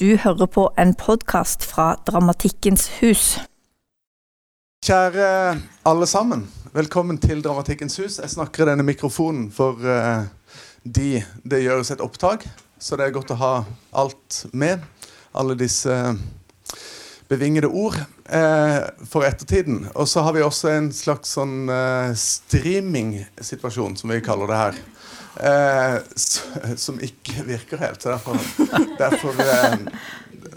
Du hører på en podkast fra Dramatikkens hus. Kjære alle sammen. Velkommen til Dramatikkens hus. Jeg snakker i denne mikrofonen for uh, de det gjøres et opptak, så det er godt å ha alt med. Alle disse bevingede ord uh, for ettertiden. Og så har vi også en slags sånn uh, streaming-situasjon, som vi kaller det her. Eh, som ikke virker helt. Så derfor, derfor, eh,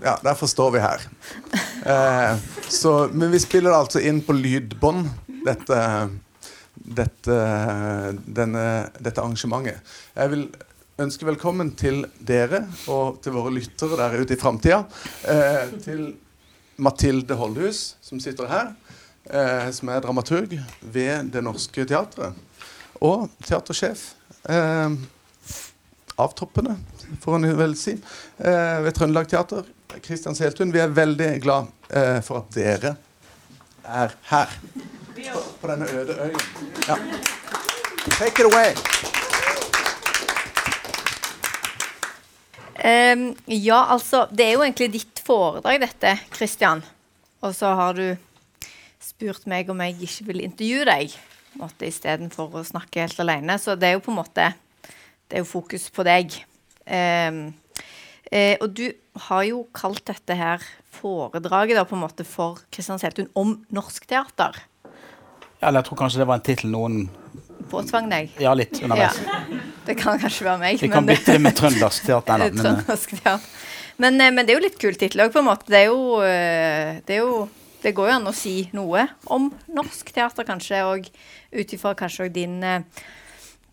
ja, derfor står vi her. Eh, så, men vi spiller det altså inn på lydbånd, dette, dette, denne, dette arrangementet. Jeg vil ønske velkommen til dere og til våre lyttere der ute i framtida. Eh, til Mathilde Holdhus, som sitter her. Eh, som er dramaturg ved Det Norske Teatret. Og teatersjef eh, avtoppene, får en vel si, eh, ved Trøndelag Teater. Kristian Seltun, vi er veldig glad eh, for at dere er her. På, på denne øde øya. Ja. Take it away. Um, ja, altså Det er jo egentlig ditt foredrag, dette, Kristian. Og så har du spurt meg om jeg ikke vil intervjue deg istedenfor å snakke helt alene. Så det er jo på en måte det er jo fokus på deg. Um, eh, og du har jo kalt dette her foredraget da, på en måte for Kristian Seltun om norsk teater. Ja, eller jeg tror kanskje det var en tittel noen Påtvang deg? Ja, litt underveis. Ja. Det kan kanskje være meg. Vi kan bytte det med trøndersk teater. Men, trøndersk teater. Men, eh, men, det er jo litt kul tittel òg, på en måte. Det er, jo, eh, det er jo det går jo an å si noe om norsk teater, kanskje, og ut ifra kanskje òg din,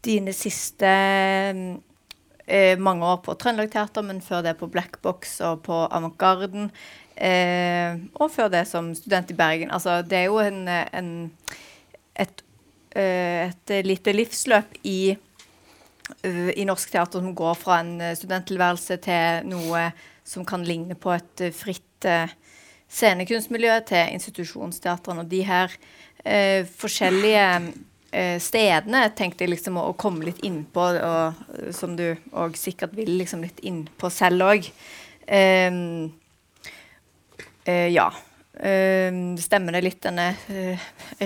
dine siste eh, mange år på Trøndelag Teater, men før det på Black Box og på Avantgarden. Eh, og før det som student i Bergen. Altså, det er jo en, en et, eh, et, lite livsløp i, eh, i norsk teater som går fra en studenttilværelse til noe som kan ligne på et fritt scenekunstmiljø til institusjonsteatrene. Og de her eh, forskjellige eh, stedene tenkte jeg liksom å, å komme litt innpå, og, som du òg sikkert vil liksom litt innpå selv òg. Eh, eh, ja. Uh, stemmer det litt, denne uh,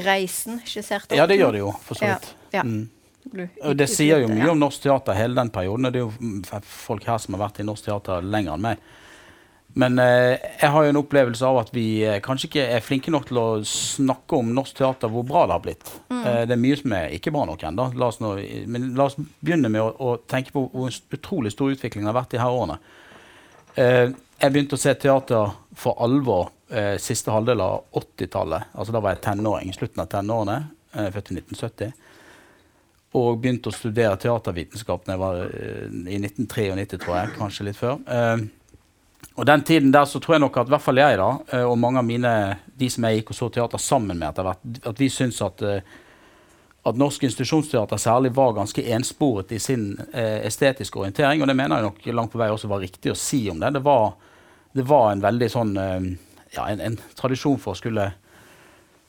reisen skissert? Ja, det gjør det jo, for så vidt. Ja, ja. Mm. Og det sier jo mye om norsk teater hele den perioden. Det er jo folk her som har vært i norsk teater lenger enn meg. Men eh, jeg har jo en opplevelse av at vi eh, kanskje ikke er flinke nok til å snakke om norsk teater, hvor bra det har blitt. Mm. Eh, det er mye som er ikke bra nok ennå. Men la oss begynne med å, å, tenke på hvor utrolig stor utvikling det har vært de her årene. Eh, jeg begynte å se teater for alvor eh, siste halvdel av 80-tallet. Altså Da var jeg tenåring. Slutten av tenårene. Eh, født i 1970. Og begynte å studere teatervitenskap jeg var i 1993, tror jeg. Kanskje litt før. Og den tiden der så tror jeg nok at i hvert fall jeg da, eh, og mange av mine, de som jeg gikk og så teater sammen med etter hvert, at vi syns at, eh, at norsk institusjonsteater særlig var ganske ensporet i sin eh, estetiske orientering. Og det mener jeg nok langt på vei også var riktig å si om det. Det var, det var en veldig sånn eh, ja, en, en, tradisjon for å skulle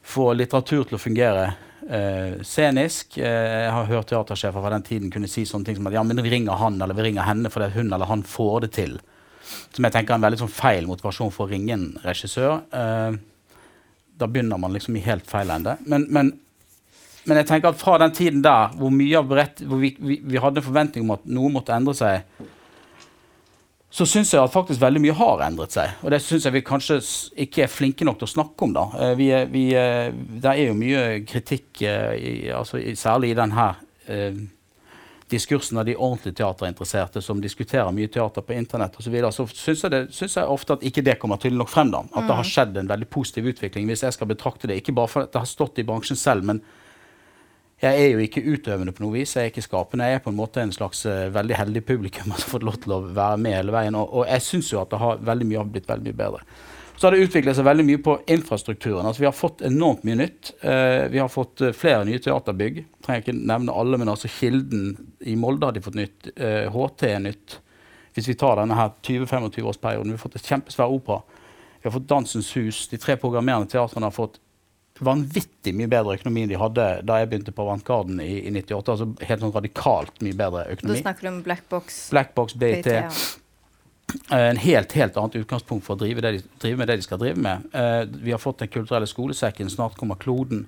få litteratur til å fungere eh, scenisk. Jeg har hørt teatersjefer fra den tiden kunne si sånne ting som at ja, men vi ringer han eller vi ringer henne fordi hun eller han får det til. Som jeg tenker er en veldig sånn feil motivasjon for å ringe en regissør. Uh, da begynner man liksom i helt feil ende. Men, men, men, jeg tenker at fra den tiden der hvor, berett, hvor vi, vi, vi, hadde en forventning om at noe måtte endre seg, så syns jeg at faktisk veldig mye har endret seg. Og det syns jeg vi kanskje ikke er flinke nok til å snakke om. da. Uh, vi, vi, det er jo mye kritikk, i, altså, særlig i denne uh, diskursen av de ordentlig teaterinteresserte som diskuterer mye teater på internett osv., så, videre, så syns jeg, synes jeg ofte at ikke det kommer tydelig nok frem. da, At mm. det har mm. skjedd en veldig positiv utvikling. Hvis jeg skal betrakte det, ikke bare for at det har stått i bransjen selv, men jeg er jo ikke utøvende på noe vis. Jeg er ikke skapende. Jeg er på en måte en slags uh, veldig heldig publikum som har fått lov til å være med hele veien. Og, og jeg syns jo at det har veldig mye har blitt veldig mye bedre. Så har det utviklet seg veldig mye på infrastrukturen. Altså, vi har fått enormt mye nytt. Uh, vi har fått uh, flere nye teaterbygg. Trenger ikke nevne alle, men altså Kilden i Molde har de fått nytt. Eh, HT er nytt. Hvis vi tar denne her 20-25-årsperioden. Vi har fått et kjempesvær opera. Vi har fått Dansens Hus. De tre programmerende teatrene har fått vanvittig mye bedre økonomi enn de hadde da jeg begynte på Avantgarden i, i 98. altså Helt sånn radikalt mye bedre økonomi. Da snakker du om Black Box? Black Box. BIT ja. En helt, helt annet utgangspunkt for å drive, de, drive med det de skal drive med. Uh, vi har fått Den kulturelle skolesekken, snart kommer Kloden.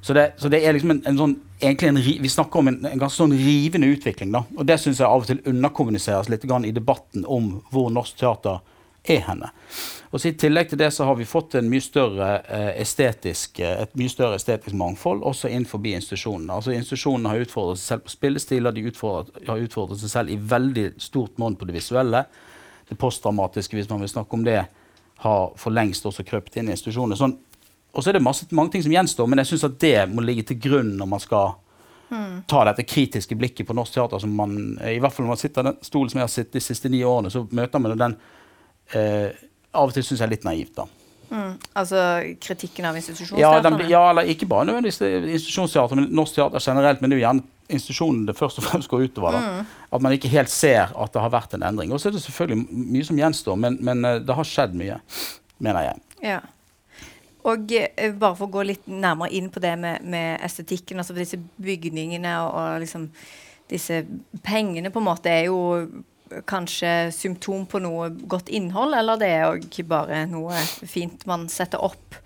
Så det, så det er liksom en, en sånn, en, Vi snakker om en, en ganske sånn rivende utvikling. da, og Det syns jeg av og til underkommuniseres litt i debatten om hvor norsk teater er henne. Og I tillegg til det så har vi fått mye eh, estetisk, et mye større estetisk mangfold også innenfor institusjonene. Altså Institusjonene har utfordret seg selv på spillestiler, de utfordret, har utfordret seg selv i veldig stort monn på det visuelle. Det postdramatiske, hvis man vil snakke om det, har for lengst også krøpt inn i institusjonene. Sånn, og så er det masse, mange ting som gjenstår, men jeg syns at det må ligge til grunn når man skal mm. ta dette kritiske blikket på norsk teater. som man, I hvert fall når man sitter i den stolen som jeg har sittet de siste ni årene, så møter man den eh, Av og til syns jeg er litt naivt, da. Mm. Altså kritikken av institusjonsteatrene? Ja, ja, eller ikke bare nødvendigvis institusjonsteater, men norsk teater generelt. Men det er jo gjerne institusjonen det først og fremst går utover. Mm. At man ikke helt ser at det har vært en endring. Og så er det selvfølgelig mye som gjenstår, men, men eh, det har skjedd mye, mener jeg. Ja. Og uh, bare for å gå litt nærmere inn på det med, med estetikken, altså disse bygningene og, og liksom disse pengene på en måte er jo kanskje symptom på noe godt innhold, eller det er òg bare noe fint man setter opp?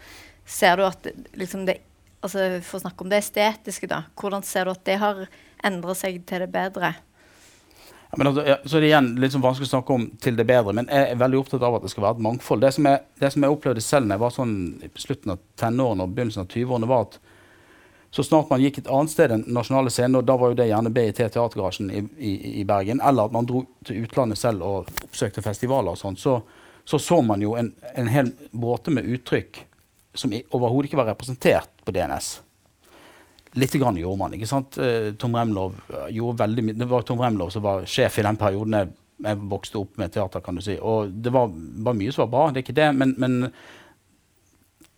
Ser du at liksom det altså For å snakke om det estetiske, da. Hvordan ser du at det har endret seg til det bedre? Ja, men altså, så er det igjen litt sånn vanskelig å snakke om til det bedre, men jeg er veldig opptatt av at det skal være et mangfold. Det som jeg, det som jeg opplevde selv da jeg var sånn i slutten av tenårene og begynnelsen av 20-årene, var at så snart man gikk et annet sted enn nasjonale scener, og da var jo det gjerne BIT Teatergarasjen i, i, i, Bergen, eller at man dro til utlandet selv og oppsøkte festivaler og sånn, så, så, så man jo en, en hel båte med uttrykk som overhodet ikke var representert på DNS. Litt grann gjorde man. ikke sant? Eh, Tom Remlov eh, gjorde veldig mye. Det var Tom Remlov som var sjef i den perioden jeg, jeg vokste opp med teater. kan du si. Og det var, var mye som var bra, det er ikke det, men, men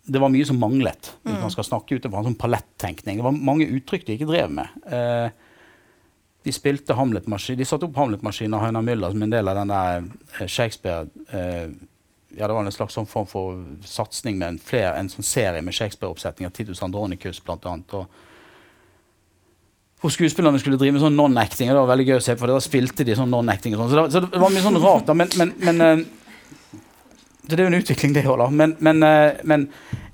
det var mye som manglet. hvis mm. man skal snakke ut fra en sånn palettenkning. Det var mange uttrykk de ikke drev med. Eh, de spilte Hamlet-maskin, de satte opp Hamlet-maskiner av Müller som en del av den der eh, Shakespeare eh, ja, Det var en slags sånn form for satsing med en, flere, en sånn serie med Shakespeare-oppsetninger. Titus Andronicus, blant annet. Og, hvor skuespillerne skulle drive med sånn non-acting. Det var veldig gøy å se på, for da spilte de sånn non-acting. Så, så, så, det var mye sånn rart. da, men, men, men så det er jo en utvikling, det òg, da. Men, men, eh, men,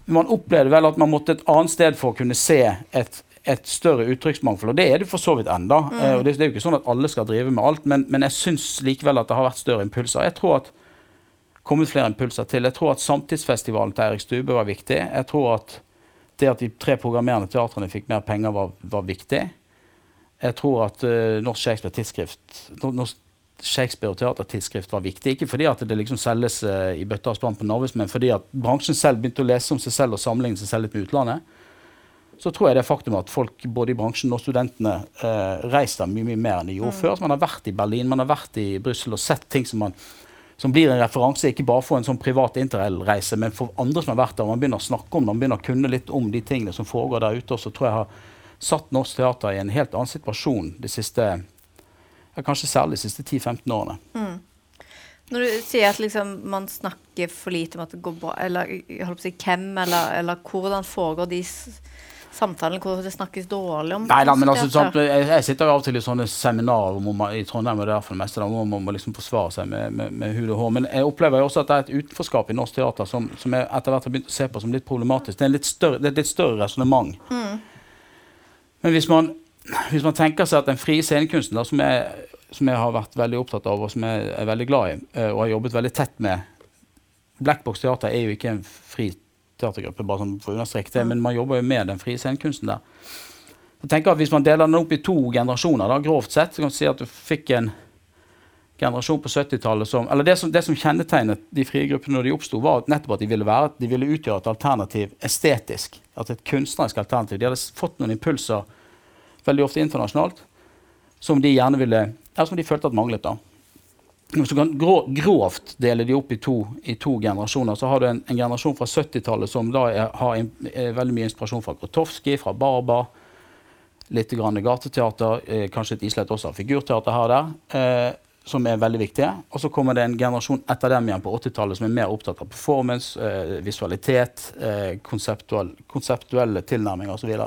man opplevde vel at man måtte et annet sted for å kunne se et, et større uttrykksmangfold. Og det er det for så vidt enda. Mm. Og det, det, er jo ikke sånn at alle skal drive med alt, men, men jeg syns likevel at det har vært større impulser. Jeg tror at kommet flere impulser til. Jeg tror at Samtidsfestivalen til Eirik Stube var viktig. Jeg tror at det at de tre programmerende teatrene fikk mer penger, var, var viktig. Jeg tror at uh, Norsk Shakespeare Tidsskrift Norsk Shakespeare og teatertidsskrift var viktig. Ikke fordi at det liksom selges uh, i bøtter og spann på Narvis, men fordi at bransjen selv begynte å lese om seg selv og sammenligne seg selv litt med utlandet. Så tror jeg det faktum at folk både i bransjen og studentene uh, reiser mye, mye mer enn de gjorde mm. før. Så man har vært i Berlin, man har vært i Brussel og sett ting som, man, som blir en referanse, ikke bare for en sånn privat interrail-reise, men for andre som har vært der. Man begynner å snakke om det, man begynner å kunne litt om de tingene som foregår der ute. Og så tror jeg har satt norsk teater i en helt annen situasjon de siste ja, kanskje særlig de siste 10-15 årene. Mm. Når du sier at liksom, man snakker for lite om at det går bra, eller jeg holdt på å si hvem, eller, eller hvordan foregår de samtalene hvor det snakkes dårlig om Nei da, men altså, sånn, jeg, jeg, sitter jo av og til i sånne seminarer i Trondheim og der for det meste, da, hvor man må liksom forsvare seg med, med, med, hud og hår. Men jeg opplever jo også at det er et utenforskap i norsk teater som, som jeg etter hvert har begynt å se på som litt problematisk. Det er, litt større, det er et litt større resonnement. Mm. Men hvis man hvis man tenker seg at den frie scenekunsten, som, som, jeg har vært veldig opptatt av og som jeg er veldig glad i, eh, og har jobbet veldig tett med Blackbox Teater er jo ikke en fri teatergruppe, bare sånn for å understreke det, men man jobber jo med den frie scenekunsten der. Jeg tenker at Hvis man deler den opp i to generasjoner, da, grovt sett, så kan du si at du fikk en generasjon på 70-tallet som Eller det som, det som, kjennetegnet de frie gruppene når de oppsto, var nettopp at de ville, være, de ville utgjøre et alternativ estetisk. Altså et kunstnerisk alternativ. De hadde fått noen impulser veldig ofte internasjonalt, som de gjerne ville, eller som de følte at manglet. da. Hvis du kan grovt dele de opp i to, i to generasjoner, så har du en, en generasjon fra 70-tallet som da er, har in, er veldig mye inspirasjon fra Grotowski, fra Barba, litt grann gateteater, eh, kanskje et islett også av figurteater her og der, eh, som er veldig viktige. Og så kommer det en generasjon etter dem igjen på 80-tallet som er mer opptatt av performance, eh, visualitet, eh, konseptuell, konseptuelle tilnærminger osv.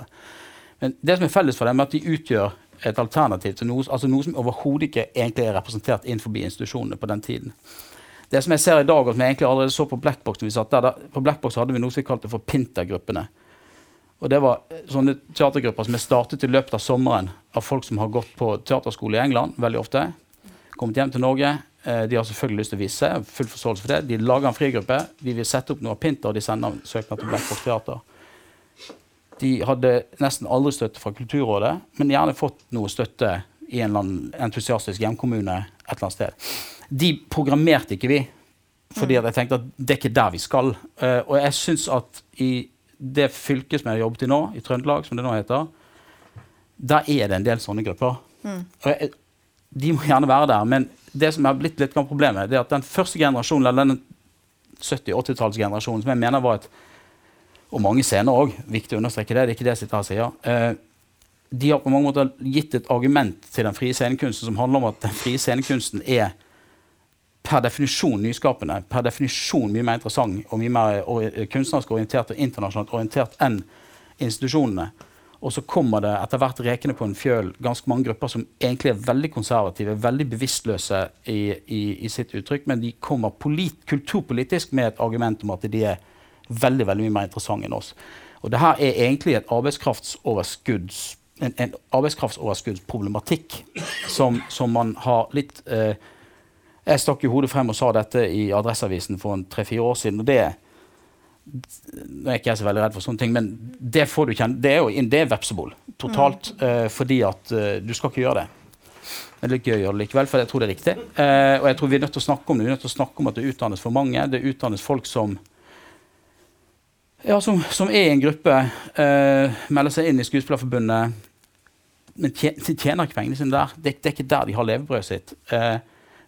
Men det som er felles for dem, er at de utgjør et alternativ til noe, altså noe som overhodet ikke egentlig er representert innenfor institusjonene på den tiden. Det som jeg ser i dag, og som jeg egentlig allerede så på Blackbox vi satt der, På Blackbox hadde vi noe som vi kalte for Pinter-gruppene. Og Det var eh, sånne teatergrupper som er startet i løpet av sommeren av folk som har gått på teaterskole i England. veldig ofte, Kommet hjem til Norge. Eh, de har selvfølgelig lyst til å vise seg. full forståelse for det. De lager en frigruppe. De vil sette opp noe Pinter, og de sender søknad til Blackbox Teater. De hadde nesten aldri støtte fra Kulturrådet, men gjerne fått noe støtte i en eller annen entusiastisk hjemkommune et eller annet sted. De programmerte ikke vi, fordi jeg tenkte at det er ikke der vi skal. Uh, og jeg syns at i det fylket som jeg har jobbet i nå, i Trøndelag, som det nå heter, der er det en del sånne grupper. Mm. Jeg, de må gjerne være der, men det som har blitt litt problemet, det er at den første generasjonen, eller den 70-80-tallsgenerasjonen, som jeg mener var et Og mange scener òg, viktig å understreke det, det er ikke det jeg sitter her og sier. Eh, de har på mange måter gitt et argument til den frie scenekunsten som handler om at den frie scenekunsten er per definisjon nyskapende, per definisjon mye mer interessant og mye mer kunstnerisk orientert og internasjonalt orientert enn institusjonene. Og så kommer det etter hvert rekende på en fjøl ganske mange grupper som egentlig er veldig konservative, veldig bevisstløse i, i, i sitt uttrykk, men de kommer kulturpolitisk med et argument om at de er veldig veldig mye mer interessant enn oss. Og det her er egentlig et arbeidskraftsoverskudds en, en arbeidskraftsoverskuddsproblematikk som, som, man har litt eh, Jeg stakk jo hodet frem og sa dette i Adresseavisen for tre-fire år siden. og det nå er ikke jeg så veldig redd for sånne ting, men det får du kjenne, det er jo det er vepsebol totalt. Mm. Uh, fordi at uh, du skal ikke gjøre det. Men det er gøy å gjøre det likevel, for jeg tror det er riktig. Uh, og jeg tror vi er nødt til å snakke om det. Vi er nødt til å snakke om at det utdannes for mange. Det utdannes folk som ja, som, som, er i en gruppe, uh, melder seg inn i Skuespillerforbundet, men tjener ikke pengene sine der. Det, det, er ikke der de har levebrødet sitt. Uh,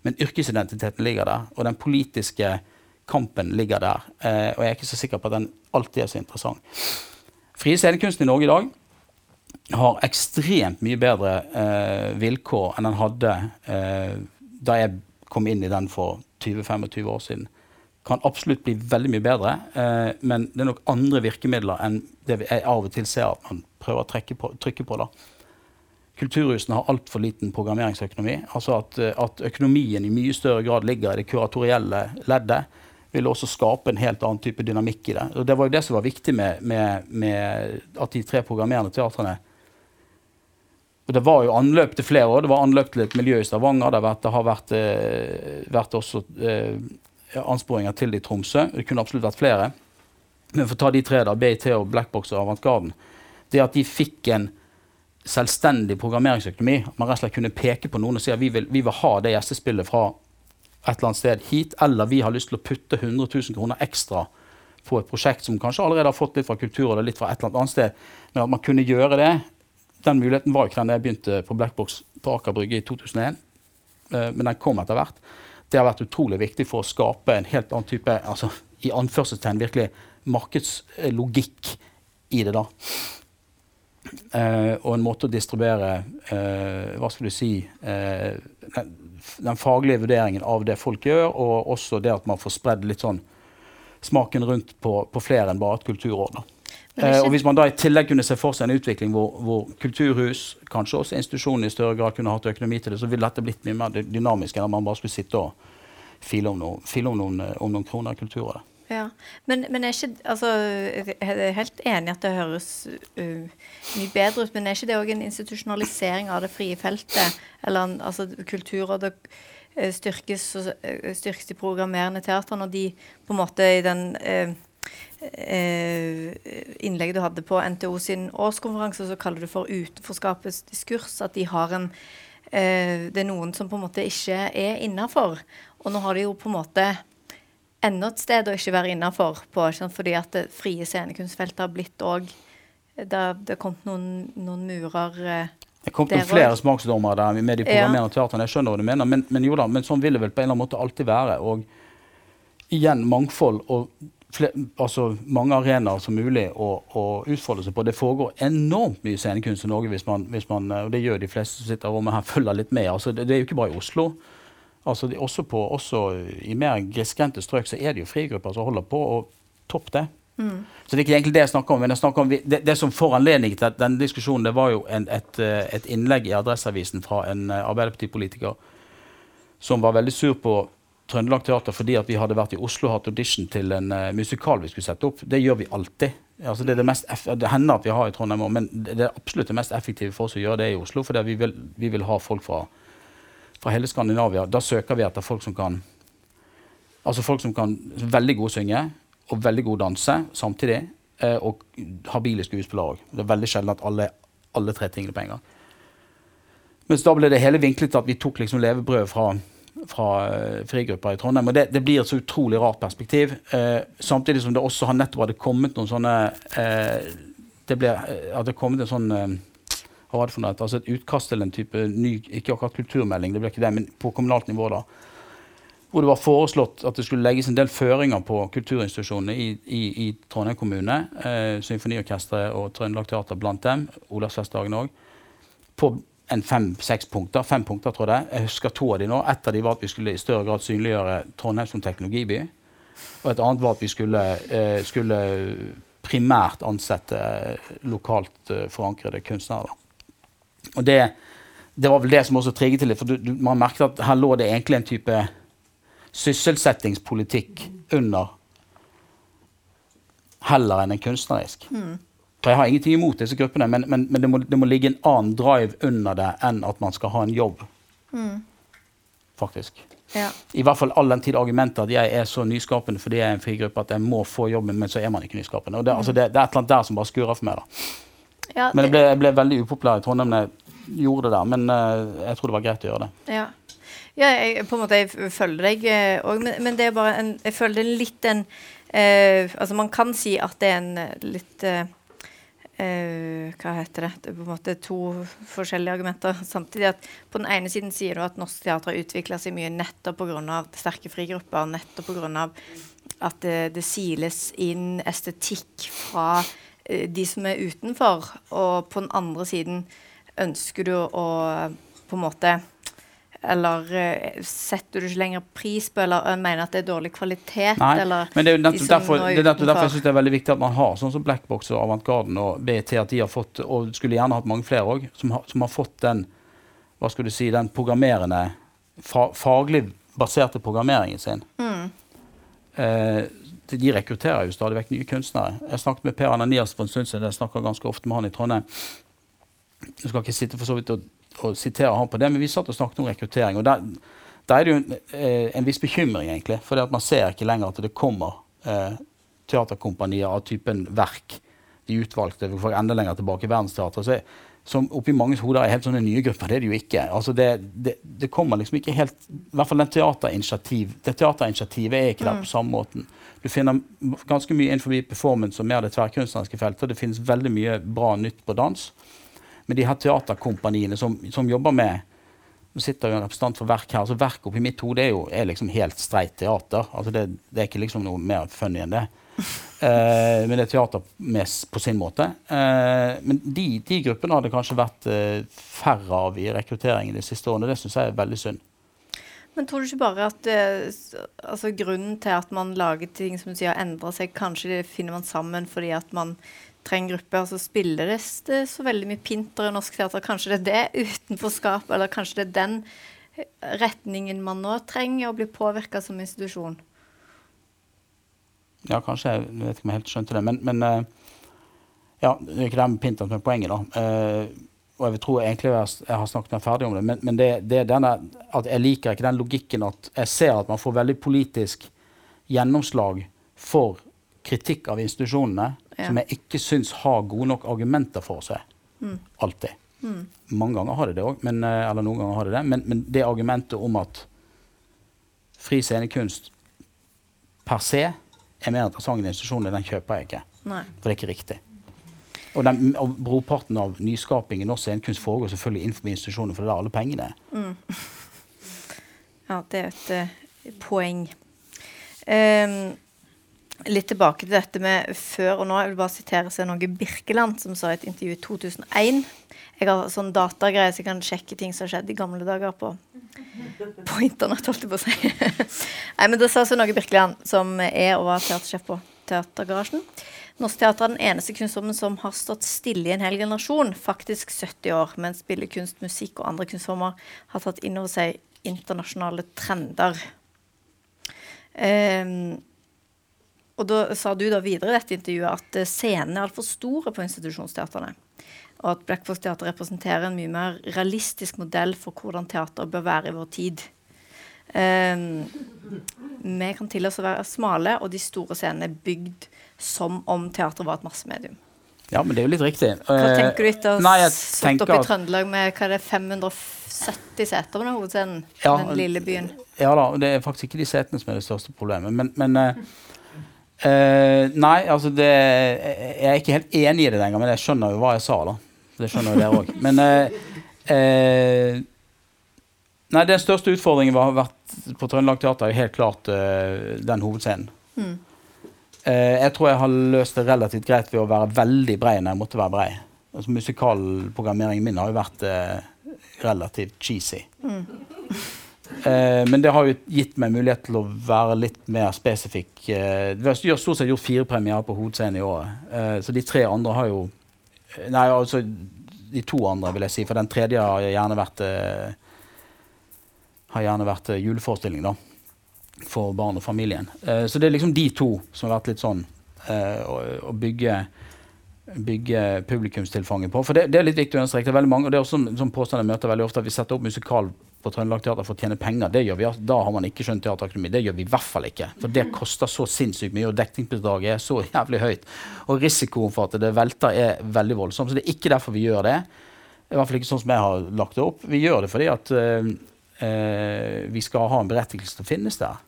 men yrkesidentiteten ligger der, og den politiske kampen ligger der. Uh, og jeg er ikke så sikker på at den alltid er så interessant. Frie scenekunsten i Norge i dag har ekstremt mye bedre vilkår enn den hadde da jeg kom inn i den for 20-25 år siden kan absolutt bli veldig mye bedre. Eh, men det er nok andre virkemidler enn det jeg av og til ser at man prøver å på, trykke på. da. Kulturhusene har altfor liten programmeringsøkonomi. altså at, eh, at, økonomien i mye større grad ligger i det kuratorielle leddet, vil også skape en helt annen type dynamikk i det. Og Det var jo det som var viktig med, med, med at de tre programmerende teatrene og Det var jo anløp til flere år. Det var anløp til et miljø i Stavanger. Det har vært, det har vært, eh, vært også ansporinger til det i Tromsø. Det kunne absolutt vært flere. Men for å ta de tre, da, BIT og Blackbox og Avantgarden, det at de fikk en selvstendig programmeringsøkonomi. At Man rett og slett kunne peke på noen og si at vi vil, vi vil ha det gjestespillet fra et eller annet sted hit, eller vi har lyst til å putte 100 000 kroner ekstra på et prosjekt som kanskje allerede har fått litt fra kultur eller litt fra et eller annet sted. Men at man kunne gjøre det, den muligheten var ikke den da jeg begynte på Blackbox på Aker Brygge i 2001. Eh, men den kom etter hvert det har vært utrolig viktig for å skape en helt annen type altså, i anførselstegn virkelig markedslogikk i det. da. Uh, og en måte å distribuere uh, hva skal du si, uh, den, den, faglige vurderingen av det folk gjør, og også det at man får spredd litt sånn smaken rundt på, på flere enn bare et kulturår. da. Eh, og Hvis man da i tillegg kunne se for seg en utvikling hvor, hvor kulturhus, kanskje også institusjoner i større grad kunne hatt økonomi til det, så ville dette blitt mye mer dynamisk enn om man bare skulle sitte og file om, noe, file om, noen, om noen, kroner i Kulturrådet. Ja, men, men er ikke, altså, jeg er helt enig at det høres uh, mye bedre ut, men er ikke det òg en institusjonalisering av det frie feltet? Eller altså, Kulturrådet uh, styrkes, uh, styrkes de programmerende teatrene, og de på en måte i den uh, eh, innlegget du hadde på NTO sin årskonferanse, så kaller du for utenforskapets diskurs. At de har en eh, Det er noen som på en måte ikke er innafor. Og nå har de jo på en måte enda et sted å ikke være innafor på, fordi at det frie scenekunstfeltet har blitt òg det, det har kommet noen, noen murer eh, det kom noen flere smaksdommer der med de programmerende ja. teatrene. Jeg skjønner hva du mener, men, men, jo da, men sånn vil det vel på en eller annen måte alltid være. Og igjen mangfold. og altså mange arenaer som mulig å, å, utfolde seg på. Det foregår enormt mye scenekunst i Norge, hvis man, hvis man, og det gjør de fleste som sitter i rommet her, følger litt med. Altså, det, det, er jo ikke bare i Oslo. Altså, det, også, på, også, I mer grisgrendte strøk så er det jo frigrupper som holder på, og topp det. Mm. Så det er ikke egentlig det jeg snakker om. men jeg snakker om det, det som foranledning til denne diskusjonen, det var jo en, et, et, innlegg i Adresseavisen fra en uh, Arbeiderpartipolitiker som var veldig sur på Trøndelag Teater fordi at vi hadde vært i Oslo og hatt audition til en uh, musikal vi skulle sette opp. Det gjør vi alltid. Altså det, det, det, hender at vi har i Trondheim òg, men det er absolutt det mest effektive for oss å gjøre det i Oslo. For vi vi vil ha folk fra, fra, hele Skandinavia. Da søker vi etter folk som kan Altså folk som kan veldig god synge og veldig god danse samtidig. Uh, og habile skuespillere òg. Det er veldig sjelden at alle, alle tre tingene på en gang. Mens da ble det hele vinklet at vi tok liksom levebrød fra fra frigruppa frigrupper i Trondheim. Og det, det, blir et så utrolig rart perspektiv. Eh, samtidig som det også har nettopp hadde kommet noen sånne eh, Det ble, hadde kommet en sånn for noe? Altså et utkast til en type ny Ikke akkurat kulturmelding, det ble ikke det, men på kommunalt nivå. da, Hvor det var foreslått at det skulle legges en del føringer på kulturinstitusjonene i, i, i Trondheim kommune. Symfoniorkesteret og Trøndelag Teater blant dem. Olavsfestdagen òg. En fem-seks punkter. Fem punkter, tror jeg. Jeg husker to av de nå. Ett av de var at vi skulle i større grad synliggjøre Trondheim som teknologiby. Og et annet var at vi skulle, eh, skulle primært ansette lokalt eh, forankrede kunstnere. Og det, det, var vel det som også trigget til det. For du, du, man merket at her lå det egentlig en type sysselsettingspolitikk under heller enn en kunstnerisk. Mm. For jeg har ingenting imot disse gruppene, men, men, men det, må, det, må, ligge en annen drive under det enn at man skal ha en jobb. Mm. Faktisk. Ja. I hvert fall all den tid argumentet at jeg er så nyskapende fordi jeg er en frigruppe at jeg må få jobben, men så er man ikke nyskapende. Og det, mm. altså det, det er et eller annet der som bare skurrer for meg. da. Ja, men jeg ble, jeg ble, veldig upopulær i Trondheim da jeg gjorde det der. Men uh, jeg tror det var greit å gjøre det. Ja. Ja, jeg, på en måte, jeg følger deg òg, eh, men, men, det er bare en, jeg føler det er litt en uh, Altså, man kan si at det er en litt uh, Uh, hva heter det? Det er på en måte to forskjellige argumenter. Samtidig at På den ene siden sier du at norsk teater har utvikla seg mye nettopp pga. sterke frigrupper. Nettopp pga. at det, det, siles inn estetikk fra uh, de som er utenfor. Og på den andre siden ønsker du å på en måte eller uh, setter du ikke lenger pris på, eller uh, mener at det er dårlig kvalitet? Nei, eller men det er jo nettopp derfor, det er nettopp derfor jeg synes det er veldig viktig at man har sånn som Blackbox og Avantgarden og BT, at de har fått, og skulle gjerne hatt mange flere òg, som, som, har fått den hva skal du si, den programmerende, fa, faglig baserte programmeringen sin. Mm. Uh, de rekrutterer jo stadig vekk nye kunstnere. Jeg snakket med Per Ananias for en stund siden. Jeg snakker ganske ofte med han i Trondheim. Jeg skal ikke sitte for så vidt og å sitere han på det, men vi satt og snakket om rekruttering. og Der, der er det jo en, eh, en, viss bekymring, egentlig. For man ser ikke lenger at det kommer eh, teaterkompanier av typen Verk, de utvalgte, for enda lenger tilbake, Verdensteatret. Så som oppi manges hoder er helt sånne nye grupper. Det er det jo ikke. Altså det, det, det, kommer liksom ikke helt I hvert fall den teaterinitiativ, det teaterinitiativet er ikke der mm. på samme måten. Du finner ganske mye innenfor performance og mer det tverrkunstneriske feltet. Det finnes veldig mye bra nytt på dans med de her teaterkompaniene som, som, jobber med Nå sitter jo en representant for Verk her. altså Verk oppi mitt hode er jo er liksom helt streit teater. altså det, det, er ikke liksom noe mer funny enn det. Uh, men det er teater med, på sin måte. Uh, men de, de, gruppene har det kanskje vært uh, færre av i rekrutteringen de siste årene. Det syns jeg er veldig synd. Men tror du ikke bare at altså, grunnen til at man lager ting som sier endrer seg, kanskje finner man sammen fordi at man trenger grupper, så spiller det, så veldig mye pinter i norsk teater. Kanskje det er det utenforskap, eller kanskje det er den eh, retningen man nå trenger å bli påvirka som institusjon? Ja, kanskje. Jeg vet ikke om jeg helt skjønte det. Men, men uh, ja, det er ikke det med pinter som er poenget, da. Uh, og jeg tror egentlig jeg har snakket meg ferdig om det, men, men det, det, er denne, at jeg liker ikke den logikken at jeg ser at man får veldig politisk gjennomslag for kritikk av institusjonene ja. som jeg ikke syns har gode nok argumenter for seg. Mm. Alltid. Mm. Mange ganger har det det òg, eh, eller noen ganger har det det. Men, men, det argumentet om at fri scenekunst per se er mer interessant enn institusjonene, den kjøper jeg ikke. Nei. For det er ikke riktig. Og, den, og Brorparten av nyskaping i norsk scenekunst foregår selvfølgelig innenfor institusjonene, for det er der alle pengene er. Mm. Ja, det er et uh, poeng. Um, litt tilbake til dette med før og nå. Jeg vil bare sitere seg noe Birkeland, som sa i et intervju i 2001. Jeg har sånn datagreier så jeg kan sjekke ting som har skjedd i gamle dager på, på internett. holdt jeg på å si. Nei, men Det sa seg noe Birkeland, som er og var teatersjef på Teatergarasjen. Norsk teater er den eneste kunstformen som har stått stille i en hel generasjon, faktisk 70 år, mens billedkunst, musikk og andre kunstformer har tatt inn over seg internasjonale trender. Um, og da sa du da videre i dette intervjuet at scenene er altfor store på institusjonsteaterne. Og at Black Box Teater representerer en mye mer realistisk modell for hvordan teater bør være i vår tid. Um, vi kan tillate oss å være smale, og de store scenene er bygd som om teater var et massemedium. Ja, men det er jo litt riktig. Hva eh, tenker du etter å ha stått opp i Trøndelag med hva er det, 570 seter på den hovedscenen? Ja, den lille byen. Ja da, det er faktisk ikke de setene som er det største problemet. Men, men uh, uh, Nei, altså det Jeg er ikke helt enig i det lenger, men jeg skjønner jo hva jeg sa, da. Det skjønner jo dere òg. Men uh, Nei, den største utfordringen har vært på Trøndelag Teater, er helt klart den hovedscenen. Mm. Jeg tror jeg har løst det relativt greit ved å være veldig brei når jeg måtte være brei. Altså, musikalprogrammeringen min har jo vært relativt cheesy. Mm. Eh, men det har jo gitt meg mulighet til å være litt mer spesifikk. Eh, vi har stort sett gjort fire premierer på Hovedscenen i året. Eh, så de tre andre har jo Nei, altså de to andre, vil jeg si. For den tredje har gjerne vært har gjerne vært juleforestilling, da for barn og familien. Så det er liksom de to som har vært litt sånn å, bygge, bygge publikumstilfanget på. For det, det, er litt viktig å understreke. Det er veldig mange, og det er også en sånn påstand jeg møter veldig ofte, at vi setter opp musikal på Trøndelag Teater for å tjene penger. Det gjør vi, Da har man ikke skjønt teaterøkonomi. Det gjør vi i hvert fall ikke. For det koster så sinnssykt mye, og dekningsbidraget er så jævlig høyt. Og risikoen for at det velter, er veldig voldsom. Så det er ikke derfor vi gjør det. I hvert fall ikke sånn som jeg har lagt det opp. Vi gjør det fordi at øh, vi skal ha en berettigelse til å finnes der.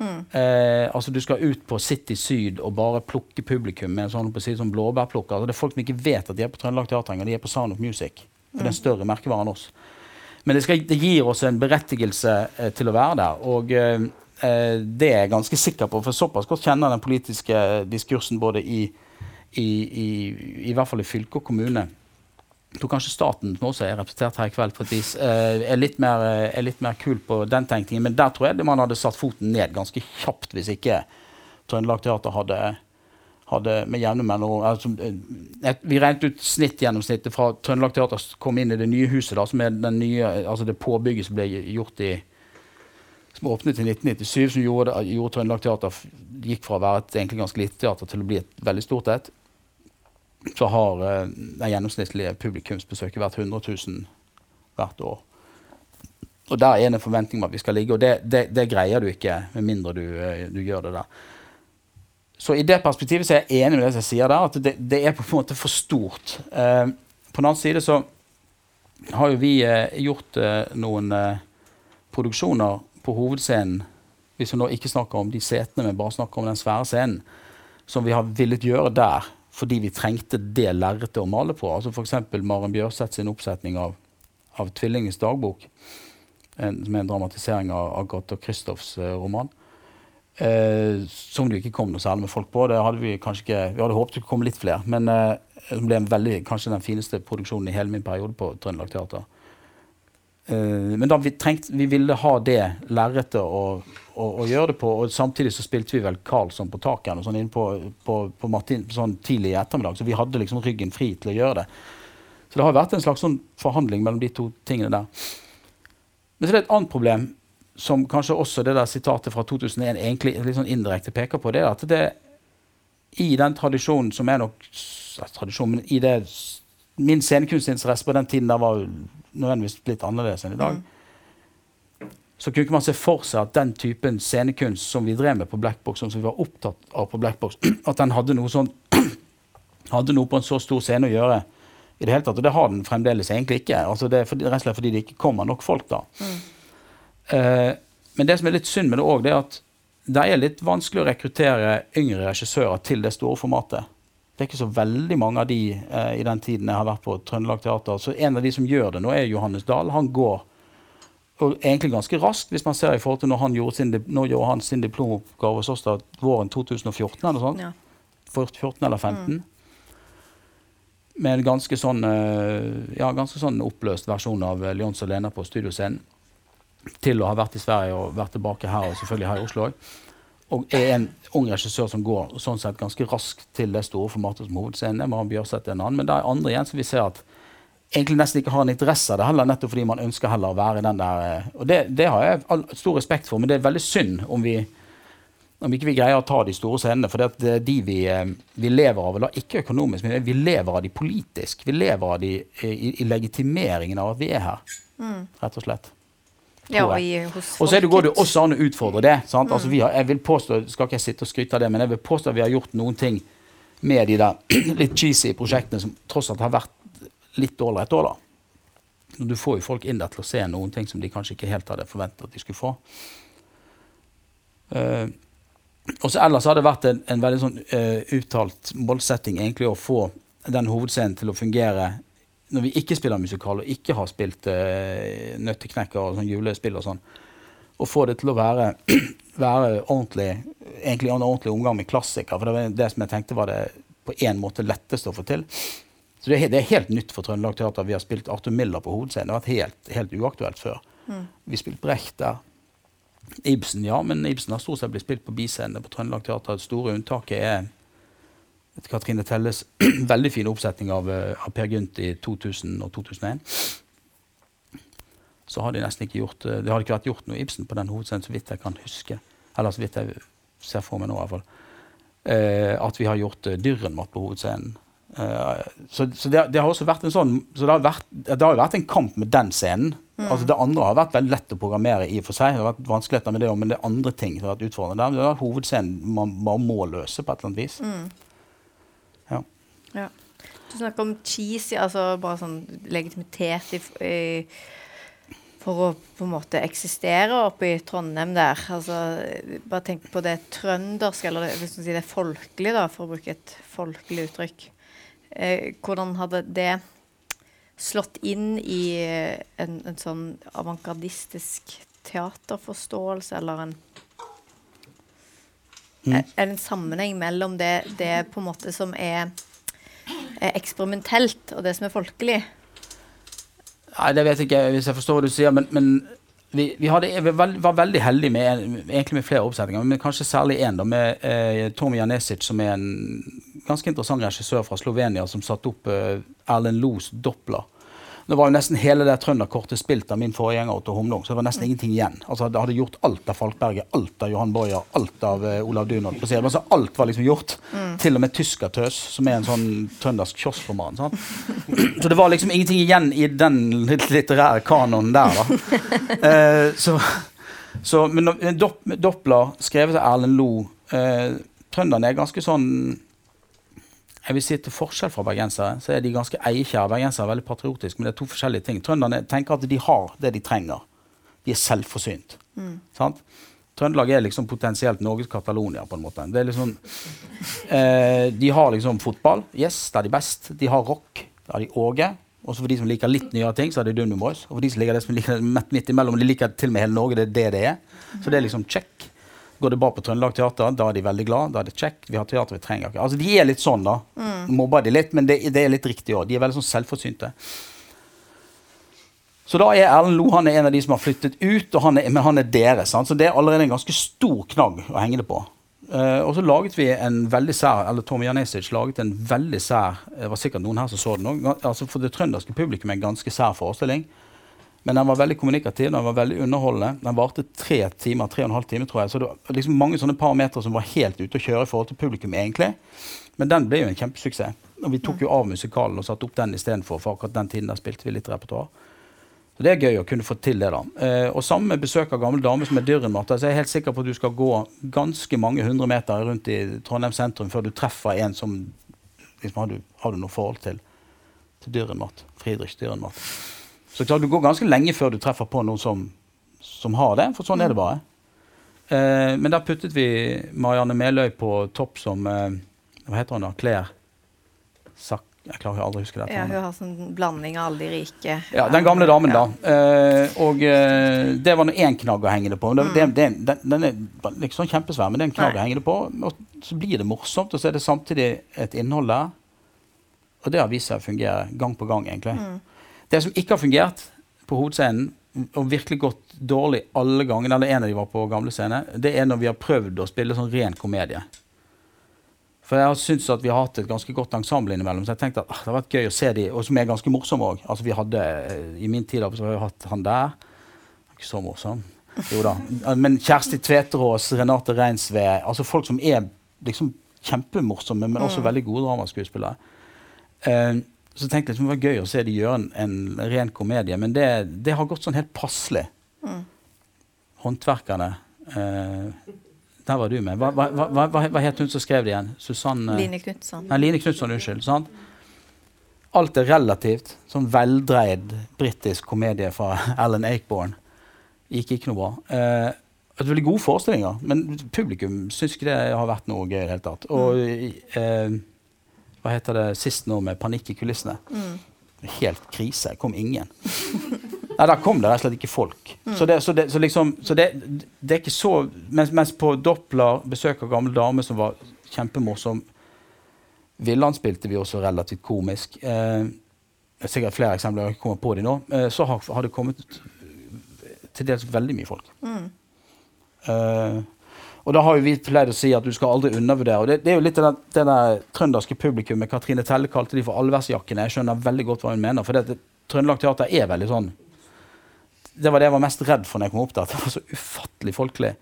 Eh, altså Du skal ut på City Syd og bare plukke publikum med sånn, si, sånn blåbærplukker. Altså, det er folk som ikke vet at de er på Trøndelag Teater de er på Sound of Music. For det er en større merkevare enn oss. Men det, skal, det, gir oss en berettigelse eh, til å være der. Og eh, eh det er jeg ganske sikker på, for såpass godt kjenner den politiske diskursen både i, i, i, i hvert fall i fylke og kommune jeg tror kanskje staten, som også er representert her i kveld, på et vis, er litt, mer, eh, er litt mer kul på den tenkningen. Men der tror jeg man hadde satt foten ned ganske kjapt hvis ikke Trøndelag Teater hadde, hadde med jevne mellomrom altså, eh, Vi regnet ut snittgjennomsnittet fra Trøndelag Teater kom inn i det nye huset, da, som er den nye, altså det påbygget som ble gjort i som åpnet i 1997, som gjorde, gjorde Trøndelag Teater gikk fra å være et egentlig ganske lite teater til å bli et veldig stort et så har den det gjennomsnittlige publikumsbesøket vært 100 000 hvert år. Og der er det en forventning om at vi skal ligge, og det, det, det greier du ikke med mindre du, uh, du, gjør det der. Så i det perspektivet så er jeg enig med det jeg sier der, at det, det er på en måte for stort. Eh, på den annen side så har jo vi gjort noen produksjoner på hovedscenen, hvis vi nå ikke snakker om de setene, men bare snakker om den svære scenen, som vi har villet gjøre der fordi vi trengte det lerretet å male på. Altså F.eks. Maren Bjørseth sin oppsetning av, av 'Tvillingens dagbok', en, som er en dramatisering av Agathe Christoffs uh, roman. Uh, som det ikke kom noe særlig med folk på. Det hadde Vi kanskje ikke, vi hadde håpet det kom litt flere. Men uh, det ble veldig, kanskje den fineste produksjonen i hele min periode på Trøndelag Teater. Uh, men da vi, trengte, vi ville ha det lerretet å, å, å, gjøre det på. Og samtidig så spilte vi vel Karlsson på taket sånn inne på, på, på Martin sånn tidlig i ettermiddag. Så vi hadde liksom ryggen fri til å gjøre det. Så det har vært en slags sånn forhandling mellom de to tingene der. Men så er det et annet problem som kanskje også det der sitatet fra 2001 egentlig litt sånn indirekte peker på. Det er at det i den tradisjonen som er nok tradisjon, men i det min scenekunstinteresse på den tiden der var nødvendigvis litt annerledes enn i dag. Mm. Så kunne man se for seg at den typen scenekunst som vi drev med på Blackbox, som vi var opptatt av på Blackbox, at den hadde noe, sånn, hadde noe på en så stor scene å gjøre. i det hele tatt, Og det har den fremdeles egentlig ikke. Altså det er fordi, rett og slett fordi det ikke kommer nok folk da. Mm. Uh, men det som er litt synd med det òg, er at det er litt vanskelig å rekruttere yngre regissører til det store formatet. Det er ikke så veldig mange av de eh, i den tiden jeg har vært på Trøndelag Teater. Så en av de som gjør det nå, er Johannes Dahl. Han går og egentlig ganske raskt, hvis man ser i forhold til når han gjorde sin, gjorde han sin diplomoppgave hos oss da, våren 2014 eller sånn. Ja. 14 eller 15. Mm. Med en ganske sånn, eh, ja, ganske sånn oppløst versjon av Leons Leons Lena på studioscenen. Til å ha vært i Sverige og vært tilbake her, og selvfølgelig her i Oslo òg og er en ung regissør som går sånn sett ganske raskt til det store formatet som hovedscene. Maren Bjørseth er en annen, Men det er andre igjen som vi ser at egentlig nesten ikke har en interesse av det heller, nettopp fordi man ønsker heller å være den der eh, Og det, det har jeg all, stor respekt for, men det er veldig synd om vi om ikke vi greier å ta de store scenene. For det er de vi, eh, vi lever av, eller ikke økonomisk, men vi lever av de politisk. Vi lever av de i, i legitimeringen av at vi er her, mm. rett og slett. Ja, og og så går det også an å utfordre det. Altså, mm. Altså, har, jeg vil påstå, skal ikke jeg sitte og skryte av det, men jeg vil påstå at vi har gjort noen ting med de der litt cheesy prosjektene som tross alt har vært litt ålreit år, da. Du får jo folk inn der til å se noen ting som de kanskje ikke helt hadde forventet at de skulle få. Uh, og så Ellers har det vært en, en veldig sånn uh, uttalt målsetting egentlig å få den hovedscenen til å fungere når vi ikke spiller musikal og ikke har spilt uh, Nøtteknekker og sånn julespill og sånn. Og få det til å være, være ordentlig, egentlig en ordentlig omgang med klassiker. For det var det som jeg tenkte var det på en måte letteste å få til. Så det er, det er helt nytt for Trøndelag Teater. Vi har spilt Arthur Miller på hovedscenen. Det har vært helt, helt uaktuelt før. Mm. Vi spilte Brecht der. Ibsen, ja, men Ibsen har stort sett blitt spilt på biscenene på Trøndelag Teater. Det store unntaket er Katrine Telles veldig fin oppsetning av, eh, av Per Gynt i 2000 og 2001. Så har de nesten ikke gjort eh, Det har ikke vært gjort noe Ibsen på den hovedscenen, så vidt jeg kan huske. Eller så vidt jeg ser for meg nå, i hvert fall. Eh, at vi har gjort uh, Dyrrenmatt på hovedscenen. Eh, så, så det, det, har også vært en sånn så det har, vært, det har vært en kamp med den scenen. Mm. Altså Det andre har vært veldig lett å programmere i og for seg. Det har vært vanskeligheter med det, men det er andre ting som har vært utfordrende. Det er hovedscenen man bare må løse på et eller annet vis. Mm. Du snakker om cheesy, altså bare sånn legitimitet i, i, for å på en måte eksistere oppe i Trondheim der. Altså, bare tenk på det trønderske, eller det, hvis man sier det folkelige, da, for å bruke et folkelig uttrykk. Eh, hvordan hadde det slått inn i en, en sånn avantgardistisk teaterforståelse, eller en mm. Er det en sammenheng mellom det, det, på en måte som er, er, eksperimentelt, og det som er folkelig? Nei, Det vet jeg ikke, hvis jeg forstår hva du sier. Men, men vi, vi, hadde, vi, var veldig heldige med, med flere oppsetninger, men kanskje særlig én, med eh, Tomi Janesic, som er en ganske interessant regissør fra Slovenia som satte opp eh, Erlend Los Doppler. Det var jo nesten hele det trønderkortet spilt av min forgjenger Otto Humlung, så det var nesten ingenting igjen. Altså, Det hadde gjort alt av Falkberget, alt av Johan Boyer, alt av uh, Olav Dunod. Altså, alt var liksom gjort. Mm. Til og med Tyskertøs, som er en sånn trøndersk kioskroman. Så det var liksom ingenting igjen i den litterære kanonen der, da. Uh, så, så, men Doppler, skrevet av Erlend Lo uh, Trønderne er ganske sånn jeg vil si til forskjell fra bergensere så er de ganske eiekjære. Bergensere er veldig patriotiske, men det er to forskjellige ting. Trønderne tenker at de har det de trenger. De er selvforsynt. Mm. Trøndelag er liksom potensielt Norges Catalonia. på en måte. Det er liksom, eh, de har liksom fotball. Yes, det er de best. De har rock. Det har de Åge. Og for de som liker litt nyere ting, så er det Dunum Boys. Og for de som liker det som liker midt imellom, de liker til og med hele Norge, det er det det er. Så det er liksom check. Går det bra på Trøndelag Teater, da er de veldig glad. Da er det kjekt. Vi har teater vi trenger ikke. Altså, De er litt sånn, da. Mm. Mobber de litt, men det, det er litt riktig òg. De er veldig sånn selvforsynte. Så da er Erlend Lo han er en av de som har flyttet ut, han er, men han er deres. Så det er allerede en ganske stor knagg å henge det på. Uh, og så laget vi en veldig sær eller Tommy Janesic laget en veldig sær Det var sikkert noen her som så den òg. Altså for det trønderske publikum en ganske sær forestilling. Men den var veldig kommunikativ, den var veldig underholdende. Den varte tre timer, tre og en halv time, tror jeg. Så det var liksom mange sånne parametere som var helt ute å kjøre i forhold til publikum, egentlig. Men den ble jo en kjempesuksess. Og vi tok jo av musikalen og satte opp den istedenfor. For akkurat den tiden der spilte vi litt repertoar. Så det er gøy å kunne få til det, da. Eh, og sammen med besøk av gamle damer som er Dyrrenmatta. Så jeg er helt sikker på at du skal gå ganske mange hundre meter rundt i Trondheim sentrum før du treffer en som liksom, har, du, har du noe forhold til, til Dyrrenmatt. Friedrich Dyrrenmatt. Så klart, du går ganske lenge før du treffer på noen som, som har det, for sånn er det bare. Eh, men der puttet vi Marianne Meløy på topp som eh, Hva heter hun da? Claire Sack... Jeg klarer aldri å huske det. Ja, Hun har sånn blanding av alle de rike. Ja, Den gamle damen, ja. da. Eh, og eh, det var én knagg å henge det på. Det, mm. det, det, den, den, er liksom kjempesvær, men det er en knagg å henge det på. Og så blir det morsomt, og så er det samtidig et innhold der. Og det har vist seg å fungere gang på gang, egentlig. Mm. Det som ikke har fungert på hovedscenen, og virkelig gått dårlig alle gangene, eller en av de var på gamle scene, det er når vi har prøvd å spille sånn ren komedie. For jeg har syntes at vi har hatt et ganske godt ensemble innimellom. Så jeg tenkte at ah, det har vært gøy å se de, og som er ganske morsomme òg. Altså, vi hadde, I min tid har vi hatt han der. Ikke så morsom. Jo da. Men Kjersti Tveterås, Renate Reinsve altså Folk som er liksom kjempemorsomme, men også mm. veldig gode dramaskuespillere. Uh, så tenkte jeg liksom, det var gøy å se de gjøre en, en ren komedie, men det, det, har gått sånn helt passelig. Mm. Håndverkerne eh, Der var du med. Hva, hva, hva, hva, het hun som skrev det igjen? Susanne Line Knutson. Nei, Line Knutson, unnskyld. sant? Alt er relativt. Sånn veldreid britisk komedie fra Alan Akeborn. Gikk ikke noe bra. Eh, et veldig gode forestillinger, men publikum syns ikke det har vært noe gøy i det hele tatt. Og eh, hva heter det sist nå med panikk i kulissene? Mm. Helt krise. Kom ingen. Nei, der kom det rett og slett ikke folk. Mm. Så, det, så, det, så, liksom, så det, det, er ikke så mens, mens, på Doppler, besøk av gamle dame som var kjempemorsom Villand spilte vi også relativt komisk. Eh, sikkert flere eksempler. jeg kommer på de nå. Eh, så har, har, det kommet til dels veldig mye folk. Mm. Uh, og da har jo vi pleid å si at du skal aldri undervurdere. og Det, det er jo litt det, det der trønderske publikummet. Katrine Telle kalte de for allværsjakkene. Jeg skjønner veldig godt hva hun mener. For det, det, Trøndelag Teater er veldig sånn Det var det jeg var mest redd for når jeg kom opp der. At Det var så ufattelig folkelig.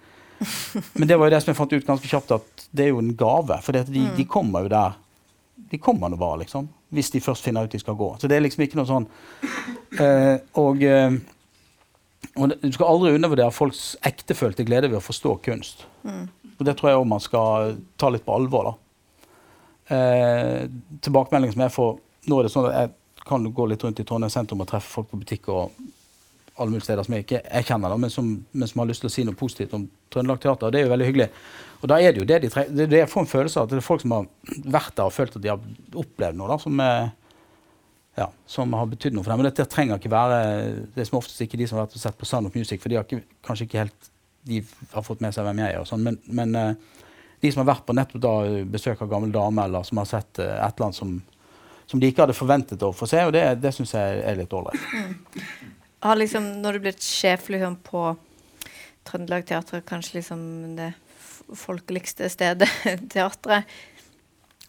Men det var jo det som jeg fant ut ganske kjapt, at det er jo en gave. For de, mm. de, kommer jo der De kommer nå bare, liksom. Hvis de først finner ut de skal gå. Så det er liksom ikke noe sånn uh, Og uh, og Du skal aldri undervurdere folks ektefølte glede ved å forstå kunst. Mm. Og Det tror jeg òg man skal ta litt på alvor. da. Eh, tilbakemeldingen som jeg får Nå er det sånn at jeg kan gå litt rundt i Trondheim sentrum og treffe folk på butikker og alle mulige steder som jeg ikke jeg kjenner, da, men, som, men som har lyst til å si noe positivt om Trøndelag Teater. og Det er jo veldig hyggelig. Og da er det jo det de tre, det, det Jeg får en følelse av at det er folk som har vært der og følt at de har opplevd noe da, som er ja, som har betydd noe for dem. Og dette trenger ikke være Det er som oftest ikke de som har vært og sett på Sound of Music, for de har ikke, kanskje ikke helt de har fått med seg hvem jeg er. og sånn, Men, men uh, de som har vært på nettopp da besøk av gammel dame, eller som har sett uh, et eller annet som, som, de ikke hadde forventet å få se, og det, det syns jeg er litt ålreit. Mm. Har liksom, når du blitt sjef liksom, på Trøndelag Teater, kanskje liksom det folkeligste stedet, teatret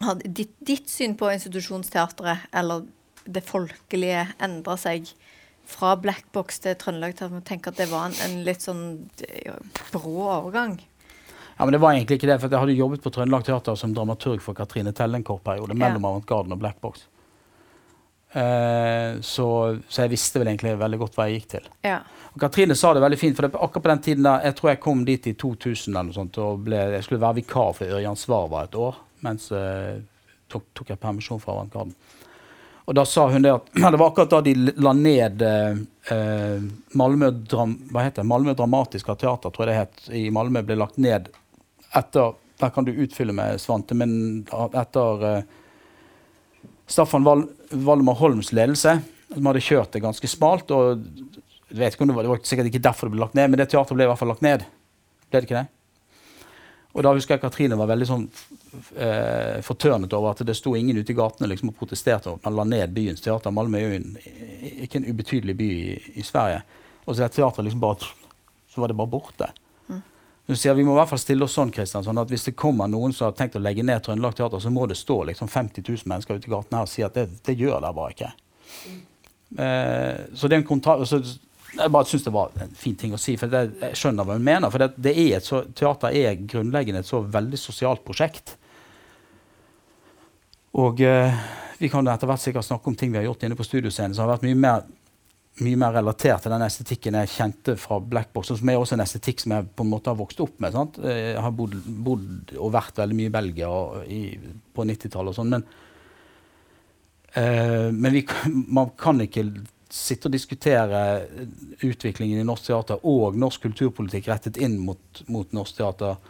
har ditt, ditt syn på institusjonsteatret, eller det folkelige endra seg fra Blackbox til Trøndelag til å tenke at det var en, en litt sånn brå overgang? Ja, men Det var egentlig ikke det. for Jeg hadde jobbet på Trøndelag Teater som dramaturg for Katrine Telle en kort periode. mellom ja. Avantgarden og Blackbox. Eh, så, så, jeg visste vel egentlig veldig godt hva jeg gikk til. Ja. Og Katrine sa det veldig fint, for det, akkurat på den tiden da, jeg tror jeg kom dit i 2000 eller noe sånt, og ble, jeg skulle være vikar for Ørjan Svarva et år. Mens eh, tok, tok jeg permisjon fra Avantgarden. Og da sa hun det at det var akkurat da de la ned eh, eh Malmö, Dram? Malmö Dramatiska Teater, tror jeg det het, i Malmö, ble lagt ned etter Der kan du utfylle med, Svante, men etter eh, Staffan Val, Valmar Holms ledelse, som hadde kjørt det ganske smalt. og jeg vet ikke om det var, det var sikkert ikke derfor det ble lagt ned, men det teateret ble i hvert fall lagt ned. Ble det ikke det? Og da husker jeg Katrine var veldig sånn eh, fortørnet over at det sto ingen ute i gatene liksom, og protesterte og man la ned byens teater. Malmö er jo en, ikke en ubetydelig by i, i Sverige. Og så er teateret liksom bare Så var det bare borte. Mm. Sier Vi må i hvert fall stille oss sånn Kristian, sånn at hvis det kommer noen som har tenkt å legge ned Trøndelag Teater, så må det stå liksom 50 000 mennesker ute i gatene her og si at det, det gjør det bare ikke. Mm. Eh, så det er en kontakt, jeg bare syns det var en fin ting å si, for det, jeg skjønner hva hun mener. For det, det er så, teater er grunnleggende et så veldig sosialt prosjekt. Og eh, vi kan etter hvert sikkert snakke om ting vi har gjort inne på studioscenen som har vært mye mer, mye mer, relatert til den estetikken jeg kjente fra Blackbox, som er også en estetikk som jeg på en måte har vokst opp med. Sant? Jeg har bodd, bodd og vært veldig mye i Belgia på 90-tallet og sånn. Men, eh, men vi, man kan ikke sitte og diskutere utviklingen i norsk teater og norsk kulturpolitikk rettet inn mot, mot norsk teater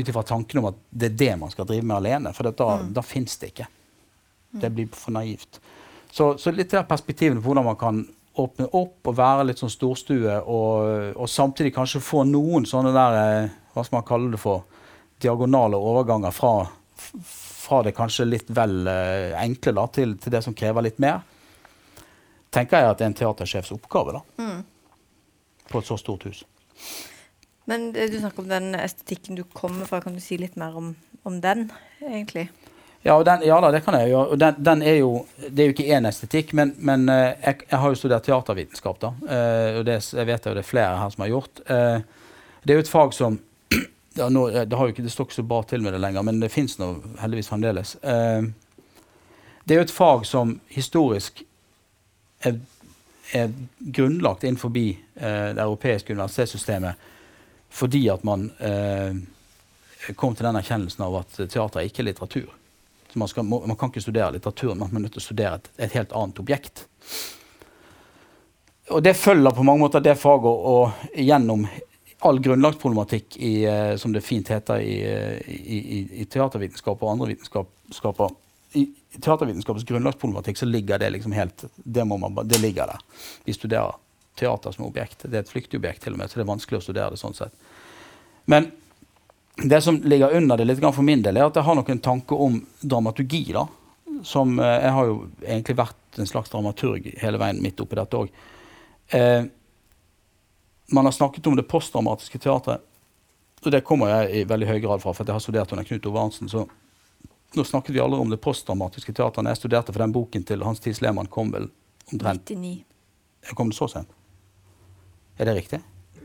ut ifra tanken om at det er det man skal drive med alene. For da, mm. da fins det ikke. Det blir for naivt. Så, så litt der perspektivene på hvordan man kan åpne opp og være litt sånn storstue, og, og samtidig kanskje få noen sånne der eh, Hva skal man kalle det for? Diagonale overganger fra, fra det kanskje litt vel uh, enkle da, til, til det som krever litt mer tenker jeg at det er en teatersjefs oppgave. da. Mm. På et så stort hus. Men du snakker om den estetikken du kommer fra. Kan du si litt mer om, om den, egentlig? Ja, den, ja da, det kan jeg gjøre. Den, den, er jo, det er jo ikke én estetikk, men, men uh, jeg, jeg, har jo studert teatervitenskap. da, uh, og det jeg vet jeg det er flere her som har gjort. Det er jo et fag som ja, nå, det, har jo ikke, det står ikke så bra til med det lenger, men det fins heldigvis fremdeles. det er jo et fag som historisk er, er grunnlagt innenfor det europeiske universitetssystemet fordi at man kom til den erkjennelsen av at teater ikke er litteratur. Man, skal, man, kan ikke studere litteratur, men man er nødt til å studere et, et, helt annet objekt. Og Det følger på mange måter det faget og, gjennom all grunnlagsproblematikk i, uh, som det fint heter i, i, i, teatervitenskap og andre vitenskaper. I teatervitenskapens grunnlagsproblematikk så ligger det liksom helt det, man, det ligger der. Vi studerer teater som objekt. Det er et flyktig objekt, til og med, så det er vanskelig å studere det sånn sett. Men det som ligger under det litt for min del, er at jeg har noen tanker om dramaturgi. da, som eh, Jeg har jo egentlig vært en slags dramaturg hele veien midt oppi dette òg. Eh, man har snakket om det postdramatiske teatret. Og det kommer jeg i veldig høy grad fra, for jeg har studert under Knut Ove Arntzen. Så nå snakket vi aldri om det postdramatiske teatret. Jeg studerte for den boken til Hans Thies Lehmann, kom vel omtrent 99. Kom det så sent? Er det riktig?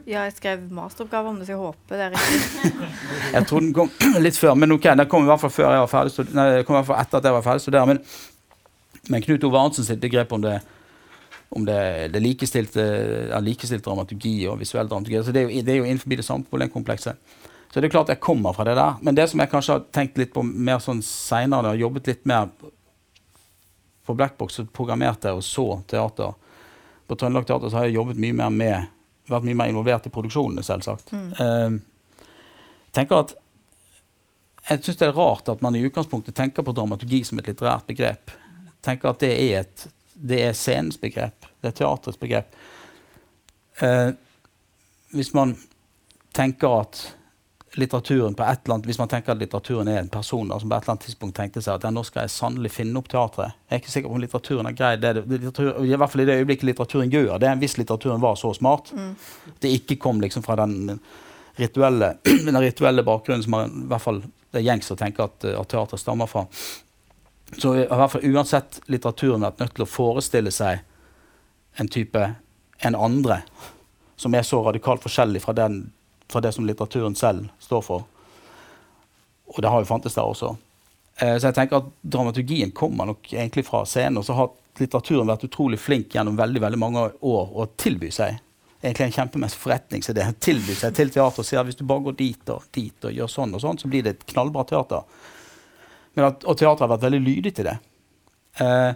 Ja, jeg skrev masteroppgave om det, så jeg håper det er riktig. jeg tror den kom litt før, men ok, den kom i hvert fall før jeg var ferdig Nei, den kom i hvert fall etter at jeg var ferdig studert. Men, men Knut Ove Arntzen sitt begrep om det om det, det likestilte, ja, likestilt dramaturgi og visuell dramaturgi. Så det er jo, det er jo innenfor det samme problemkomplekset. Så det er klart jeg kommer fra det der. Men det som jeg kanskje har tenkt litt på mer sånn seinere, har jobbet litt mer på Blackbox, så programmerte jeg og så teater. På Trøndelag Teater så har jeg jobbet mye mer med vært mye mer involvert i produksjonene, selvsagt. Mm. Uh, tenker at jeg syns det er rart at man i utgangspunktet tenker på dramaturgi som et litterært begrep. tenker at det er, et, det er scenens begrep. Det er teatrets begrep. Uh, hvis man tenker at litteraturen på et eller annet, Hvis man tenker at litteraturen er en person da, som på et eller annet tidspunkt tenkte seg at ja, nå skal jeg sannelig finne opp teatret. Jeg er ikke sikker på om litteraturen har greid det. Litteratur, I hvert fall i det øyeblikket litteraturen gjør det, hvis litteraturen var så smart. Mm. Det ikke kom liksom fra den rituelle, den rituelle bakgrunnen som man, i hvert fall det er gjengs å tenke at, at teatret stammer fra. Så i hvert fall uansett litteraturen vært nødt til å forestille seg en type en andre som er så radikalt forskjellig fra den fra det som litteraturen selv står for. Og det har jo fantes der også. Eh, så jeg tenker at dramaturgien kommer nok egentlig fra scenen. Og så har litteraturen vært utrolig flink gjennom veldig veldig mange år å tilby seg. Egentlig en kjempemessig forretningsidé. Tilby seg til teater og si at hvis du bare går dit og dit og gjør sånn og sånn, så blir det et knallbra teater. Men at, og teateret har vært veldig lydig til det. Uh,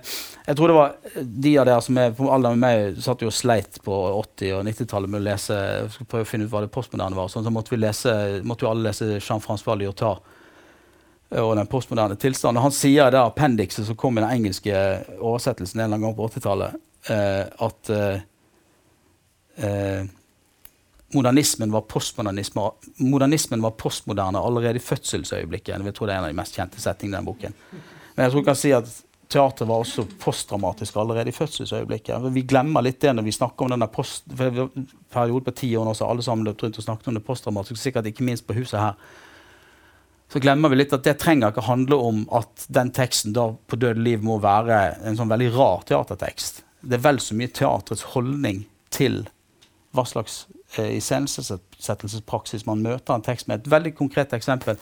jeg tror det var de av dere som er på alder med meg, satt jo og sleit på 80- og 90-tallet med å lese skal prøve å finne ut hva det postmoderne var. Sånn, så måtte vi lese, måtte jo alle lese Jean-François Lyotard eh, og den postmoderne tilstanden. Han sier i det appendikset som kom i den engelske oversettelsen en eller annen gang på 80-tallet, uh, at eh, modernismen var. Modernismen var postmoderne allerede i fødselsøyeblikket. Jeg tror det er en av de mest kjente setningene i den boken. Men jeg tror jeg kan si at teatret var også postdramatisk allerede i fødselsøyeblikket. Vi glemmer litt det når vi snakker om denne post, perioden på ti år nå, alle sammen løpt rundt og snakket om det postdramatiske, sikkert ikke minst på huset her. Så glemmer vi litt at det trenger ikke handle om at den teksten da på døde liv må være en sånn veldig rar teatertekst. Det er vel så mye teatrets holdning til hva slags eh, iscenesettelsespraksis man møter en tekst med. Et veldig konkret eksempel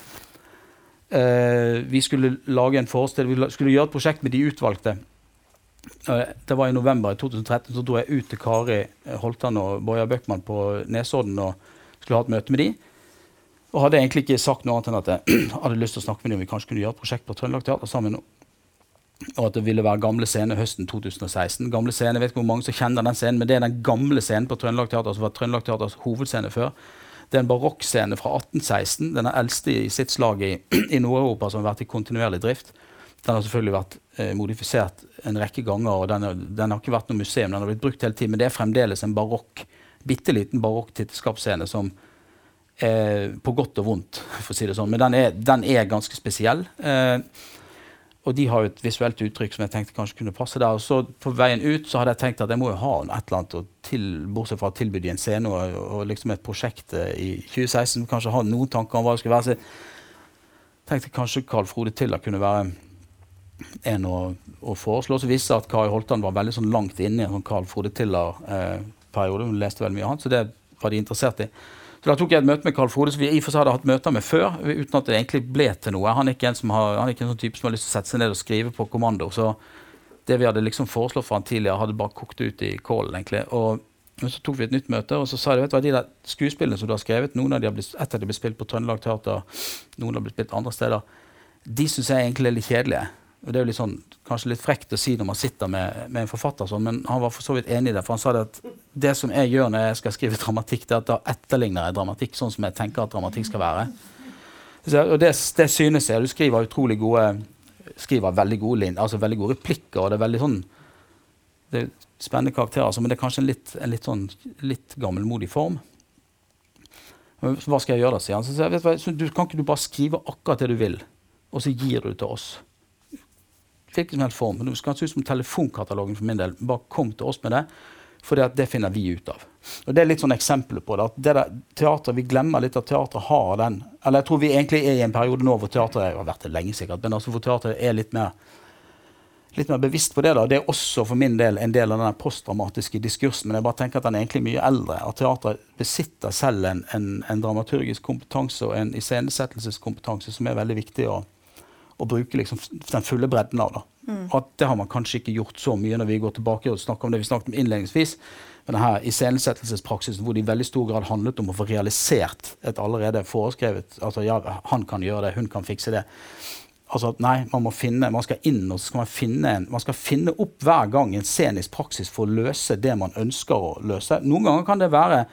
vi skulle lage en forestilling, vi skulle gjøre et prosjekt med de utvalgte. Uh, det var i november 2013. Så dro jeg ut til Kari Holtan og Boja Bøckmann på Nesodden og skulle ha et møte med de. Og hadde egentlig ikke sagt noe annet enn at jeg hadde lyst til å snakke med dem om vi kanskje kunne gjøre et prosjekt på Trøndelag Teater sammen. Og at det ville være Gamle Scene høsten 2016. Gamle scene, jeg vet ikke hvor mange som kjenner den scenen, men det er den gamle scenen på Trøndelag Teater som var Trøndelag Teaters hovedscene før. Det er en barokkscene fra 1816. Den er eldste i sitt slag i, i Nord-Europa som har vært i kontinuerlig drift. Den har selvfølgelig vært eh, modifisert en rekke ganger, og den, er, den, har ikke vært noe museum. Den har blitt brukt hele tiden, men det er fremdeles en barokk, bitte liten barokk tittelskapsscene som eh, på godt og vondt, for å si det sånn. Men den er, den er ganske spesiell. Eh, og de har jo et visuelt uttrykk som jeg tenkte kanskje kunne passe der. Og så på veien ut så hadde jeg tenkt at jeg må jo ha et eller annet til, bortsett fra å tilby en scene og, og, liksom et prosjekt eh, i 2016. Kanskje ha noen tanker om hva det skulle være. Så jeg tenkte kanskje Carl Frode Tiller kunne være en å, å foreslå. Så viste at Kari Holtan var veldig sånn langt inne i en sånn Carl Frode Tiller-periode. Eh, Hun leste veldig mye av han, så det var de interessert i. Da tok jeg et møte med Carl Frode, som vi i og for seg hadde hatt møter med før. uten at det egentlig ble til noe. Han er ikke en, har, er ikke en sånn type som har lyst til å sette seg ned og skrive på kommando. så det vi hadde liksom foreslått for han tidligere, hadde bare kokt ut i kålen. egentlig. Og men så tok vi et nytt møte, og så sa de vet du hva, de der skuespillene som du har skrevet, noen av de har blitt, et av de ble spilt på Trøndelag Teater, noen har blitt spilt andre steder, de syns jeg egentlig er litt kjedelige. Og det er jo litt sånn, kanskje litt frekt å si når man sitter med, med en forfatter, sånn, men han var for så vidt enig i det. For han sa det at det som jeg gjør når jeg skal skrive dramatikk, det er at da etterligner jeg dramatikk sånn som jeg tenker at dramatikk skal være. Så, og det, det synes jeg. Du skriver utrolig gode skriver veldig gode, linjer, altså veldig gode replikker. og det er veldig sånn det er spennende karakterer, altså, men det er kanskje en litt, en litt, sånn, litt gammelmodig form. Hva skal jeg gjøre da, sier han. Så, jeg, vet, du, kan ikke du bare skrive akkurat det du vil, og så gir du det til oss? Hvilken som helst form. Det skal se ut som telefonkatalogen for min del. Bare kom til oss med det, for det, finner vi ut av. Og Det er litt sånn eksempler på det. at det der, teater, Vi glemmer litt at teateret har den Eller jeg tror vi egentlig er i en periode nå hvor teateret har vært det lenge sikkert, men altså hvor teateret er litt mer litt mer bevisst på det. da. Det er også for min del en del av den postdramatiske diskursen. Men jeg bare tenker at den er egentlig mye eldre. At teateret besitter selv en, en, en dramaturgisk kompetanse og en iscenesettelseskompetanse som er veldig viktig å, å bruke liksom den fulle bredden av. det. Mm. At Det har man kanskje ikke gjort så mye når vi går tilbake og snakker om det vi snakket om innledningsvis. Men denne iscenesettelsespraksisen hvor det i veldig stor grad handlet om å få realisert et allerede foreskrevet altså ja, Han kan gjøre det, hun kan fikse det altså at nei, man må finne, man skal inn og så skal man finne, en, man skal finne opp hver gang en scenisk praksis for å løse det man ønsker å løse. Noen ganger kan det være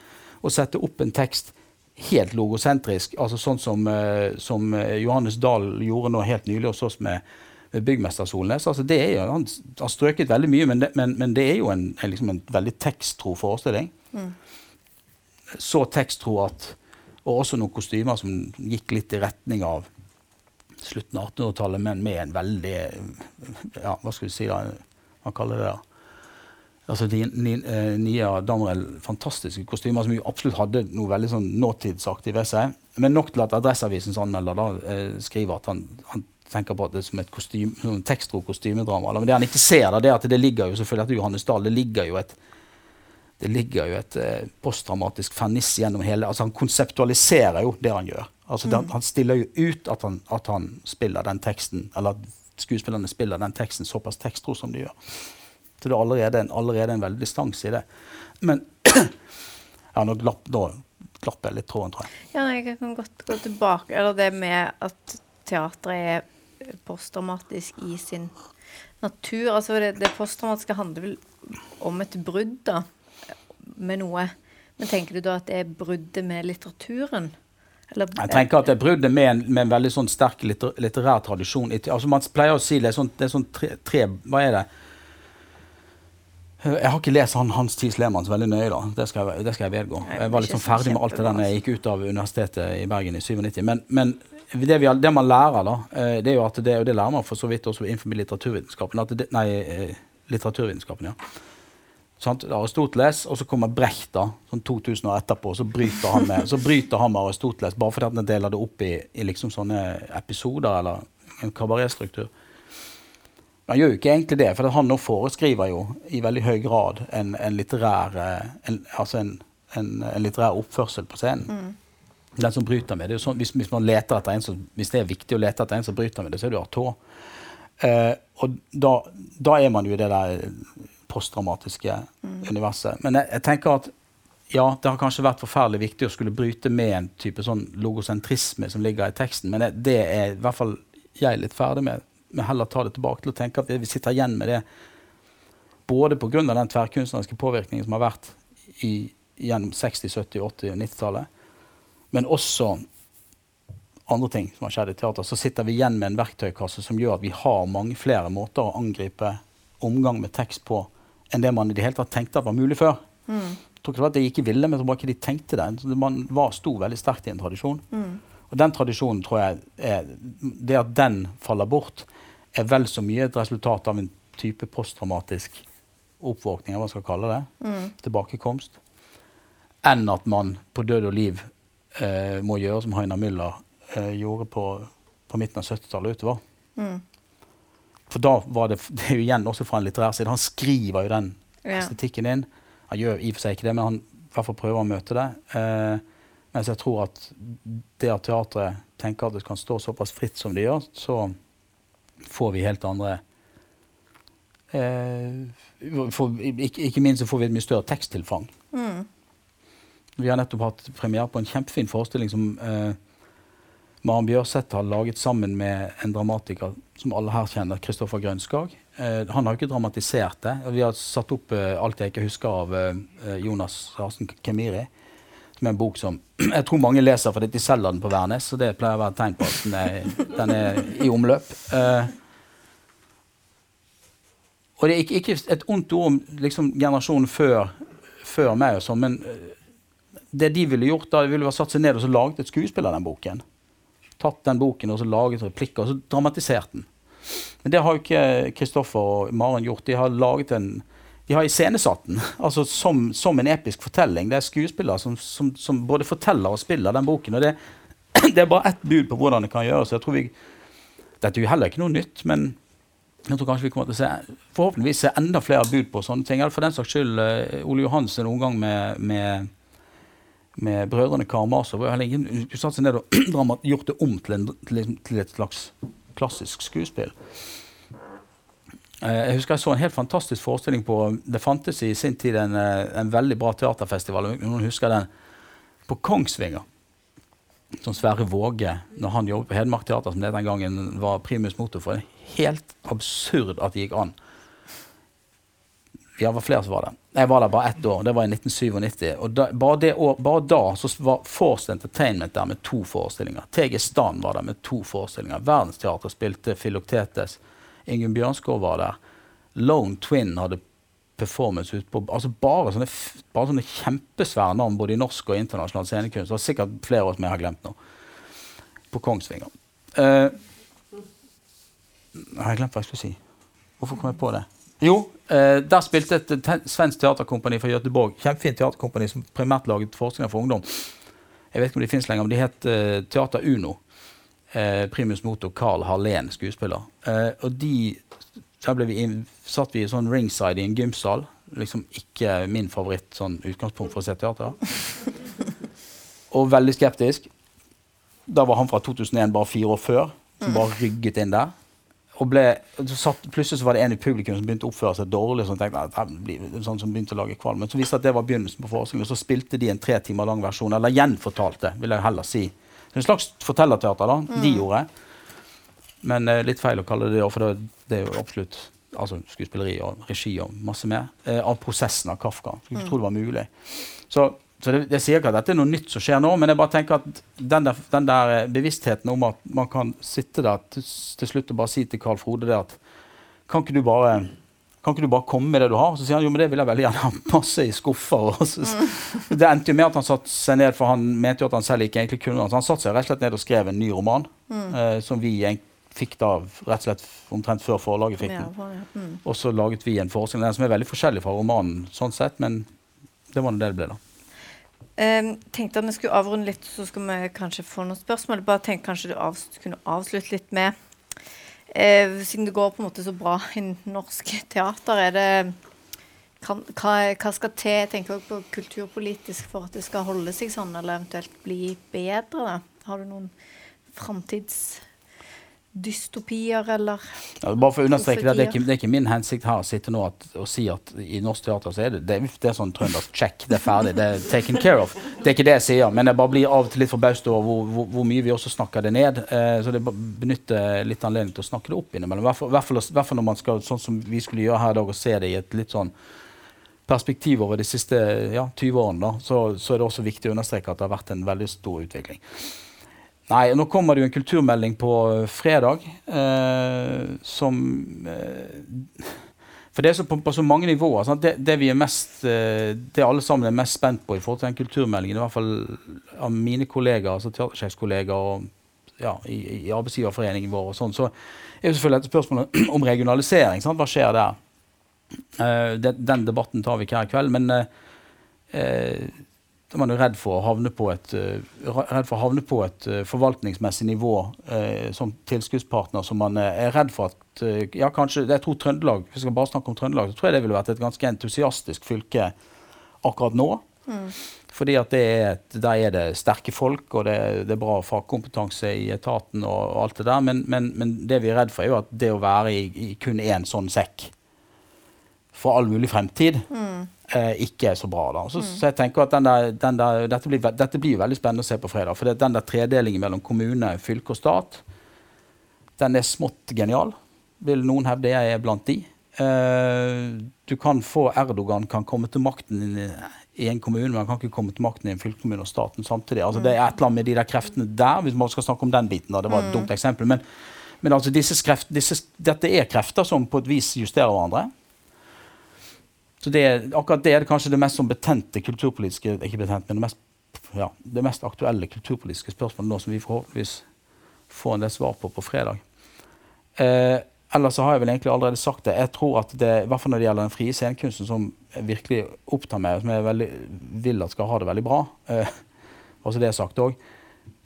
å sette opp en tekst helt logosentrisk, altså sånn som, uh, som eh, Johannes Dahl gjorde nå helt nylig hos oss med, med byggmester Solnes. Altså det er jo, han har strøket veldig mye, men det, men, men det er jo en, en, liksom en veldig teksttro forestilling. Mm. Så teksttro at Og også noen kostymer som gikk litt i retning av slutten av 1800-tallet, men med en veldig ja, Hva skal vi si, da? Hva kaller det? da? Altså eh, Nia Damrell, fantastiske kostymer som jo absolutt hadde noe veldig sånn nåtidsaktig ved seg. Men nok til at Adresseavisens anmelder da, eh, skriver at han, han, tenker på det som et kostym, tekstro kostymedrama. Men det han ikke ser, da, det er at det ligger jo selvfølgelig etter Johannes Dahl, det ligger jo et det ligger jo et eh, postdramatisk ferniss gjennom hele altså Han konseptualiserer jo det han gjør. Altså, mm. Han stiller jo ut at han, at han, spiller den teksten, eller at skuespillerne spiller den teksten såpass tekstro som de gjør. Så det er allerede en, allerede en veldig distanse i det. Men ja, nå glapp, nå glapp jeg litt tråden, tror jeg. Ja, jeg kan godt gå tilbake Eller det med at teatret er postdramatisk i sin natur. Altså det, det postdramatiske handler vel om et brudd da, med noe. Men tenker du da at det er bruddet med litteraturen? Eller, jeg tenker at det er bruddet med en, med en veldig sånn sterk litter, litterær tradisjon. Altså Man pleier å si det er sånn, det er sånn tre, tre, Hva er det? Jeg har ikke lest han, Hans Thies Lehmann så veldig nøye. da, Det skal jeg, det skal jeg vedgå. Jeg var liksom ferdig med alt det der når jeg gikk ut av Universitetet i Bergen i 97. Men, men det, vi, det, man lærer, da, eh, det er jo at det, og det lærer man for så vidt også innenfor litteraturvitenskapen, at det, nei, eh, litteraturvitenskapen, ja Sant? Aristoteles, og så kommer Brecht da, sånn 2000 år etterpå, og så bryter han med, så bryter han med Aristoteles bare fordi han deler det opp i, i liksom sånne episoder eller en kabaretstruktur. Han gjør jo ikke egentlig det, for han nå foreskriver jo i veldig høy grad en, en litterær, eh, en, altså en, en, litterær oppførsel på scenen. Mm. Den som bryter med det. Sånn, hvis, hvis, som, hvis det er viktig å lete etter en som bryter med det, så er det Artaud. Eh, og da, da, er man jo i det der postdramatiske mm. universet. Men jeg, jeg, tenker at ja, det har kanskje vært forferdelig viktig å skulle bryte med en type sånn logosentrisme som ligger i teksten, men det, det er i hvert fall jeg litt ferdig med. Men heller ta det tilbake til å tenke at vi sitter igjen med det både pga. den tverrkunstneriske påvirkningen som har vært i, gjennom 60-, 70-, 80- og 90-tallet, men også andre ting som har skjedd i teater, så sitter vi igjen med en verktøykasse som gjør at vi har mange flere måter å angripe omgang med tekst på enn det man i det hele tatt tenkte at var mulig før. Mm. Jeg tror ikke det var at de ikke ville, men jeg tror ikke de tenkte det. Man var, sto veldig sterkt i en tradisjon. Mm. Og den tradisjonen tror jeg er, Det at den faller bort, er vel så mye et resultat av en type posttraumatisk oppvåkning, hva man skal kalle det, mm. tilbakekomst, enn at man på død og liv eh, må gjøre som Heiner Müller eh, gjorde på, på, midten av 70-tallet utover. Mm. For da var det, det er jo igjen også fra en litterær side. Han skriver jo den estetikken inn. Han gjør i og for seg ikke det, men han i hvert fall prøver å møte det. Eh, mens jeg tror at det at teatret tenker at det kan stå såpass fritt som det gjør, så får vi helt andre eh, for, ikke, ikke, minst så får vi et mye større teksttilfang. Mm. Vi har nettopp hatt premiere på en kjempefin forestilling som eh, Maren Bjørseth har laget sammen med en dramatiker som alle her kjenner, Kristoffer Grønskag. Eh, han har jo ikke dramatisert det. Vi har satt opp eh, alt jeg ikke husker av eh, eh, Jonas Harsen Kemiri. Er en bok som jeg tror mange leser fordi de selger den på Værnes. Så det pleier å være et tegn på at den er, den er i omløp. Uh, og det er ikke, ikke et ondt ord om liksom, generasjonen før, før meg, og sånn, men eh, det de ville gjort, da ville vært satt seg ned og så laget et skuespill av den boken. Tatt den boken og så laget replikker og så dramatisert den. Men det har jo ikke Kristoffer og Maren gjort. De har laget en de har iscenesatt den altså som, som, en episk fortelling. Det er skuespillere som, som, som, både forteller og spiller den boken. og det, det er bare ett bud på hvordan det kan gjøres. Jeg tror vi, Dette er jo heller ikke noe nytt, men jeg tror kanskje vi kommer til å se forhåpentligvis se enda flere bud på sånne ting. For den saks skyld, uh, Ole Johansen en gang med, med, med brødrene Karamazov Hun satt seg ned og gjort det om til, en, til, til, et slags klassisk skuespill. Uh, jeg husker jeg så en helt fantastisk forestilling på Det fantes i sin tid en, uh, en veldig bra teaterfestival. Noen husker den? På Kongsvinger som Sverre Våge, når han jobbet på Hedmark Teater, som det den gangen var primus motor for. Helt absurd at det gikk an. Ja, det var flere som var det. Jeg var der bare ett år. Det var i 1997. Og da, bare, år, bare, da så var Force Entertainment der med to forestillinger. TG Stan var der med to forestillinger. Verdensteatret spilte Filoktetes. Ingunn Bjørnskov var der. Lone Twin hadde performance ut på altså bare, sånne, bare sånne kjempesvære navn både i norsk og internasjonal scenekunst. Det var sikkert flere år som jeg har glemt nå. På Kongsvinger. Uh, jeg har glemt hva jeg skulle si. Hvorfor kom jeg på det? Jo, uh, der spilte et te svensk teaterkompani fra Göteborg. Kjempefint teaterkompani som primært laget forskning for ungdom. Jeg vet ikke om de fins lenger, men de het uh, Teater Uno. primus motor Carl Harlén, skuespiller. Og de der ble vi inn, satt vi i sånn ringside i en gymsal. Liksom ikke min favoritt sånn utgangspunkt for å se teater. Og veldig skeptisk. Da var han fra 2001, bare fire år før, som bare rygget inn der. Og ble, så satt, plutselig så var det en i publikum som begynte å oppføre seg dårlig. Sånn, tenkte, at sånn som begynte å lage kvalm. Men så viste at det var begynnelsen på forestillingen. Så spilte de en tre timer lang versjon, eller gjenfortalte, vil jeg heller si. En slags fortellerteater, da. Mm. De gjorde. Men eh, litt feil å kalle det det, for det, det er jo absolutt altså skuespilleri og regi og masse mer Eh, av prosessen av Kafka. Skulle ikke tro det var mulig. Så, så det, jeg sier ikke at dette er noe nytt som skjer nå, men jeg bare tenker at den der, den der eh, bevisstheten om at man kan sitte der til, til slutt og bare si til Carl Frode det at kan ikke du bare kan ikke du bare komme med det du har? Så sier han jo, men det vil jeg veldig gjerne ha masse i skuffer. Mm. Det endte jo med at han satte seg ned, for han mente jo at han selv ikke egentlig kunne. Så han satte seg rett og slett ned og skrev en ny roman, mm. eh, som vi egentlig fikk da rett og slett omtrent før forlaget fikk den. Ja, ja. Mm. Og så laget vi en forestilling som er veldig forskjellig fra romanen, sånn sett, men det var det det ble, da. Um, tenkte at vi skulle avrunde litt, så skal vi kanskje få noen spørsmål. Bare tenkte kanskje du av, kunne avslutte litt med uh, Siden det går på en måte så bra i norsk teater, er det kan, hva, hva, skal til tenker jeg på kulturpolitisk for at det skal holde seg sånn, eller eventuelt bli bedre? Da? Har du noen framtids dystopier eller ja, Bare for å understreke det, det er, ikke, det er ikke min hensikt her å sitte nå at, og si at i norsk teater så er det det, det er sånn trøndersk check, det er ferdig, det er taken care of. Det er ikke det jeg sier, men jeg bare blir av og til litt forbauset over hvor, hvor, hvor, mye vi også snakker det ned. Eh, så det benytter litt anledning til å snakke det opp innimellom. I hvert fall når man skal, sånn som vi skulle gjøre her i dag, og se det i et litt sånn perspektiv over de siste ja, 20 årene, da, så, så er det også viktig å understreke at det har vært en veldig stor utvikling. Nei, nå kommer det jo en kulturmelding på eh, fredag eh, som eh, For det er så på, på, så mange nivåer. Det, det, vi er mest, eh, det alle sammen er mest spent på i forhold til den kulturmeldingen, i hvert fall av mine kollegaer, altså teatersjefskollegaer og ja, i, i, arbeidsgiverforeningen vår, og sånn, så er jo selvfølgelig dette spørsmålet om regionalisering. Sant? Hva skjer der? Uh, det, den debatten tar vi ikke her i kveld. Men uh, er man jo redd for å havne på et, redd for å havne på et uh, forvaltningsmessig nivå eh, som tilskuddspartner som man er redd for at ja, kanskje, Jeg tror Trøndelag hvis jeg skal bare snakke om Trøndelag, så tror jeg det ville vært et ganske entusiastisk fylke akkurat nå. Mm. Fordi at er, Der er det sterke folk, og det, det er bra fagkompetanse i etaten. og, og alt det der, men, men, men, det vi er redd for, er jo at det å være i, i kun én sånn sekk for all mulig fremtid mm eh, ikke er så bra. da. Så, mm. så jeg tenker at der, der, dette, blir, dette, blir, veldig spennende å se på fredag. For den der tredelingen mellom kommune, fylke og stat, den er smått genial. Vil noen hevde jeg er blant de. Eh, du kan få Erdogan kan komme til makten i, en kommune, men han kan ikke komme til makten i en fylkeskommune og staten samtidig. Altså. Det er et eller annet med de der kreftene der, hvis man skal snakke om den biten. da, det var et mm. dumt eksempel, men, men altså disse kreft, disse, dette er krefter som på et vis justerer hverandre. Så det, akkurat det er kanskje det mest sånn betente kulturpolitiske ikke betent, men det mest, ja, det mest aktuelle kulturpolitiske spørsmålet nå som vi forhåpentligvis får en del svar på på fredag. Eh, ellers så har jeg vel egentlig allerede sagt det. Jeg tror at det, i hvert fall når det gjelder den frie scenekunsten, som virkelig opptar meg, som jeg veldig, vil at skal ha det veldig bra, eh, også det er sagt også,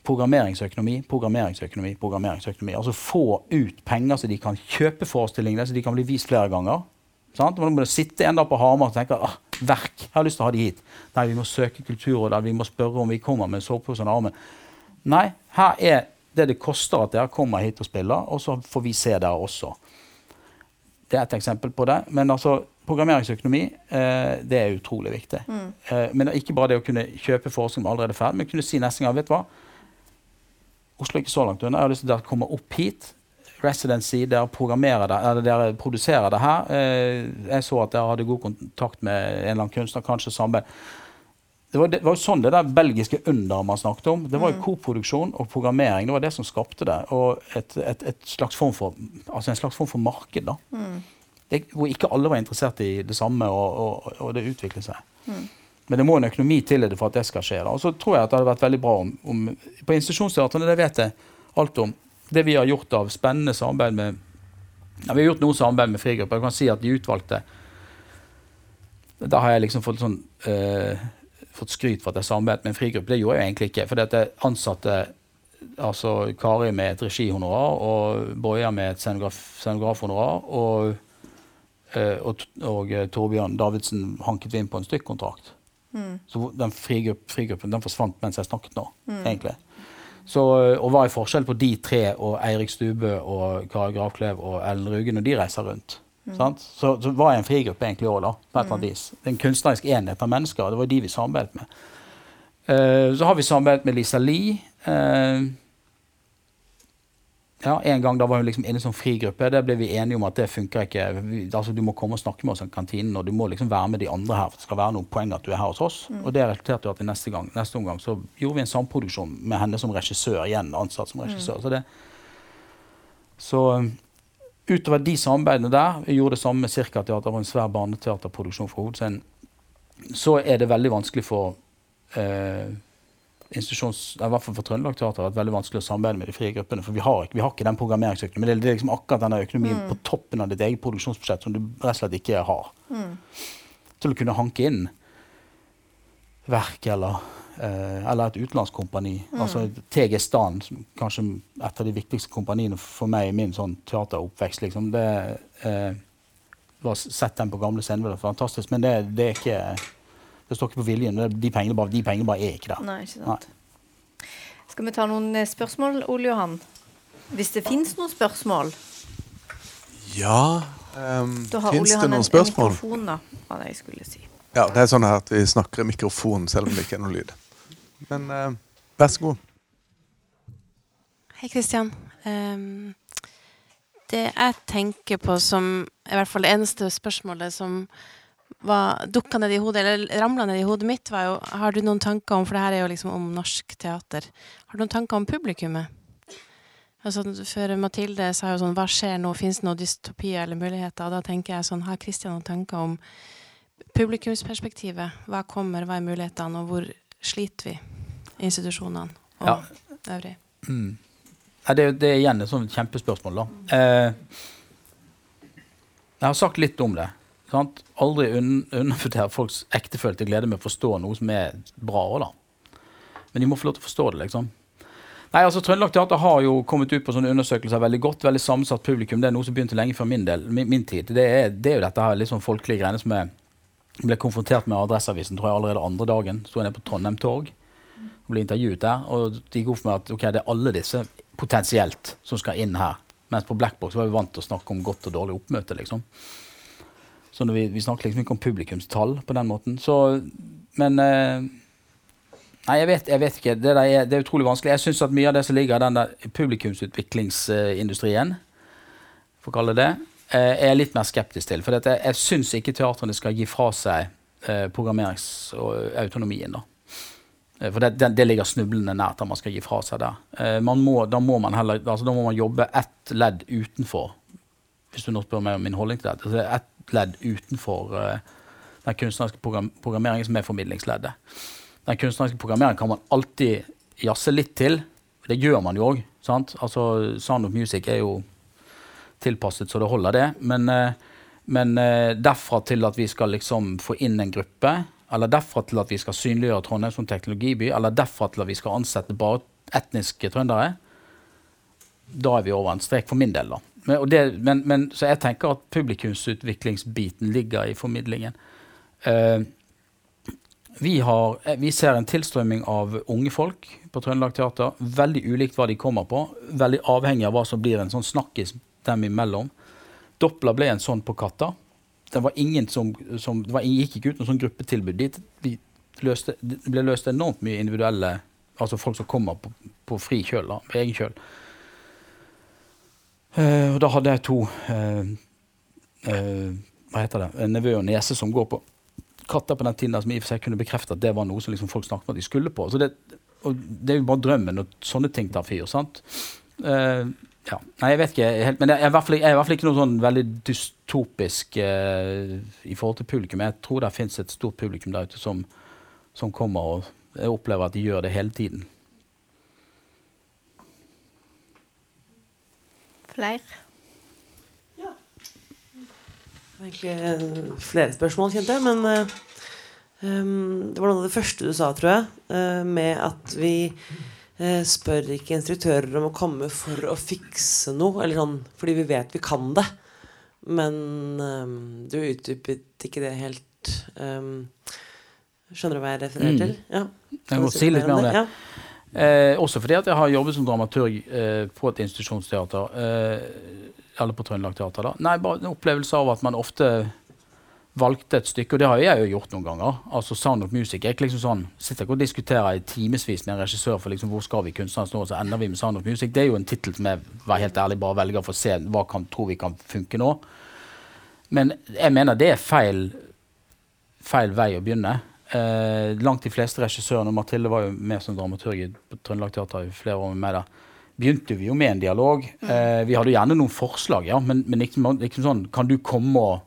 programmeringsøkonomi, programmeringsøkonomi, programmeringsøkonomi. Altså få ut penger så de kan kjøpe forestillingene, så de kan bli vist flere ganger. Sant? Man må sitte en dag på Hamar og tenke ah, verk, jeg har lyst til å ha de hit. Nei, vi må søke Kulturrådet, vi må spørre om vi kommer med sovepose og armen. Nei, her er det det koster at dere kommer hit og spiller, og så får vi se dere også. Det er et eksempel på det. Men altså, programmeringsøkonomi eh, det er utrolig viktig. Mm. Eh, men ikke bare det å kunne kjøpe forskning allerede ferdig, men kunne si neste gang vet du hva, Oslo er ikke så langt unna. Jeg har lyst til at dere kommer opp hit residency, dere, det, eller dere produserer det her. Eh, jeg så at dere hadde god kontakt med en eller annen kunstner, kanskje samme. Det var, det var, jo sånn det der belgiske under man snakket om. Det var jo mm. koproduksjon og programmering. Det var det som skapte det. Og et, et, et slags form for, altså en slags form for marked. da. Mm. Det, hvor ikke alle var interessert i det samme, og, og, og det utviklet seg. Mm. Men det må en økonomi til det for at det skal skje. da. Og så tror jeg at det hadde vært veldig bra om, om På institusjonsteatrene, det vet jeg alt om det vi har gjort av spennende samarbeid med ja, Vi har gjort noe samarbeid med frigrupper. Jeg kan si at de utvalgte Da har jeg liksom fått sånn uh, fått skryt for at jeg samarbeidet med en frigruppe. Det gjorde jeg egentlig ikke. For jeg ansatte altså Kari med et regihonorar og Boja med et scenograf, scenografhonorar. Og, uh, og, og uh, Torbjørn Davidsen hanket vi inn på en stykkontrakt. Mm. Så den frigruppen, frigruppen den forsvant mens jeg snakket nå, mm. egentlig. Så, og hva er forskjellen på de tre og Eirik Stubø og Kari Gravklev og Ellen Ruge når de reiser rundt? Mm. Så, så hva er en frigruppe egentlig òg, da? på et eller annet mm. vis. En kunstnerisk enhet av mennesker. Det var de vi samarbeidet med. Uh, så har vi samarbeidet med Lisa Lie. Uh, ja, En gang da var hun liksom inne som frigruppe. Det ble vi enige om at det funker ikke. Vi, altså, du må komme og snakke med oss i kantinen, og du må liksom være med de andre her. for Det skal være noen poeng at du er her hos oss. Mm. Og det resulterte jo at neste, gang, neste omgang så gjorde vi en samproduksjon med henne som regissør igjen. ansatt som regissør. Mm. Så, det, så um, utover de samarbeidene der, vi gjorde det samme med Cirkateater var en svær barneteaterproduksjon for Hovedscenen, så er det veldig vanskelig for eh, institusjons, i hvert fall for Trøndelag Teater vært veldig vanskelig å samarbeide med de frie gruppene. For vi har ikke, vi har ikke den programmeringsøkonomien. Det er liksom akkurat denne økonomien mm. på toppen av ditt eget produksjonsbudsjett som du rett og slett ikke har. Mm. Til å kunne hanke inn verk eller, eh, eller et utenlandskompani. Mm. Altså TG Stan, kanskje et av de viktigste kompaniene for meg i min sånn teateroppvekst. Liksom. Det, eh, var sett den på gamle scener, det var fantastisk, men det, det er ikke det står ikke på viljen. De pengene bare, de pengene bare er ikke der. Nei, ikke sant. Nei. Skal vi ta noen eh, spørsmål, Ole Johan? Hvis det fins noen spørsmål? Ja um, Fins det noen spørsmål? Mikrofon, da, var det jeg skulle si. Ja, det er sånn her at vi snakker i mikrofon selv om det ikke er noe lyd. Men uh, vær så god. Hei, Kristian. Um, det jeg tenker på som i hvert fall det eneste spørsmålet som var dukka ned i hodet, eller ramla ned i hodet mitt, var jo Har du noen tanker om For det her er jo liksom om norsk teater. Har du noen tanker om publikummet? Altså, før Mathilde sa jo sånn Hva skjer nå? Fins det noen dystopier eller muligheter? Og da tenker jeg sånn Har Kristian noen tanker om publikumsperspektivet? Hva kommer, hva er mulighetene, og hvor sliter vi? Institusjonene og ja. øvrig. Mm. Ja, det, det, er igjen et sånt kjempespørsmål, da. Eh, jeg har sagt litt om det. Sant? Aldri un undervurdere folks ektefølte glede med å forstå noe som er bra. Da. Men de må få lov til å forstå det. liksom. Nei, altså Trøndelag Teater har jo kommet ut på sånne undersøkelser veldig godt. veldig sammensatt publikum. Det er noe som begynte lenge før min, del, min, min tid. Det er, det er, jo dette her litt sånn folkelige greiene som jeg ble konfrontert med Adresseavisen tror jeg allerede andre dagen. Sto jeg nede på Trondheim Torg og ble intervjuet der. Og de gikk opp med at ok, det er alle disse potensielt som skal inn her. Mens på Blackbox var vi vant til å snakke om godt og dårlig oppmøte. liksom. Så vi, vi snakker liksom ikke om publikumstall på den måten. Så, men eh, Nei, jeg vet, jeg vet ikke. Det, er, det, er, utrolig vanskelig. Jeg syns at mye av det som ligger i den der publikumsutviklingsindustrien, for å kalle det eh, er jeg litt mer skeptisk til. For jeg, jeg syns ikke teatrene skal gi fra seg eh, programmeringsautonomien. Eh, for det, det, det, ligger snublende nært at man skal gi fra seg der. Eh, må, da, må man heller, altså, da må man jobbe ett ledd utenfor. Hvis du nå spør meg om min holdning til dette. Det er ett ledd utenfor uh, den kunstneriske program programmeringen som er formidlingsleddet. Den kunstneriske programmeringen kan man alltid jazze litt til. Det gjør man jo òg. Altså, Sound of Music er jo tilpasset så det holder, det. Men, uh, men uh, derfra til at vi skal liksom få inn en gruppe eller derfra til at vi skal synliggjøre Trondheim som teknologiby, eller derfra til at vi skal ansette bare etniske trøndere, da er vi over en strek for min del. da. Men, det, men, men, så jeg tenker at publikumsutviklingsbiten ligger i formidlingen. Uh, vi, har, eh, vi, ser en tilstrømming av unge folk på Trøndelag Teater. Veldig ulikt hva de kommer på. Veldig avhengig av hva som blir en sånn snakkis dem imellom. Doppler ble en sånn på Katta det var ingen som, som det var, gikk ikke ut noe sånn gruppetilbud dit. De løste, det ble løst enormt mye individuelle Altså folk som kommer på, på fri kjøl, da, på egen kjøl. Uh, og da hadde jeg to uh, uh, Hva heter det? Nevø og niese som går på katter på den tiden som i og for seg kunne bekrefte at det var noe som liksom folk snakket om at de skulle på. Så det, det er jo bare drømmen når sånne ting tar fyr. sant? Uh, ja. Nei, jeg vet ikke helt, men jeg er hvert fall, i hvert fall ikke noe sånn veldig dystopisk uh, i forhold til publikum. Jeg tror det fins et stort publikum der ute som, som, kommer, og opplever at de gjør det hele tiden. Flere? Ja. Egentlig eh, flere spørsmål, kjente jeg, men um, det var noe av det første du sa, tror jeg, uh, med at vi uh, spør ikke instruktører om å komme for å fikse noe, eller sånn, fordi vi vet vi kan det. Men um, du utdypet ikke det helt um, Skjønner du hva jeg refererer mm. til? Ja. Jeg må si litt mer om det. Ja. Eh, også fordi at jeg har jobbet som dramaturg eh, på et institusjonsteater. Eh, eller på Trøndelag Teater. da. Nei, bare en opplevelse av at man ofte valgte et stykke, og det har jeg jo gjort noen ganger. altså Sound of Music. Jeg liksom sånn, sitter ikke og diskuterer i timevis med en regissør for liksom, hvor skal vi kunstnerisk nå, og så ender vi med Sound of Music. Det er jo en tittel som jeg var helt ærlig bare velger for å se hva kan, tror vi kan funke nå. Men jeg mener det er feil, feil vei å begynne. Eh, langt de fleste regissørene, og Mathilde var jo med som dramaturg på Trøndelag Teater i flere år med meg da, begynte vi jo med en dialog. Mm. Eh, vi hadde jo gjerne noen forslag, ja, men, men ikke, ikke sånn Kan du komme og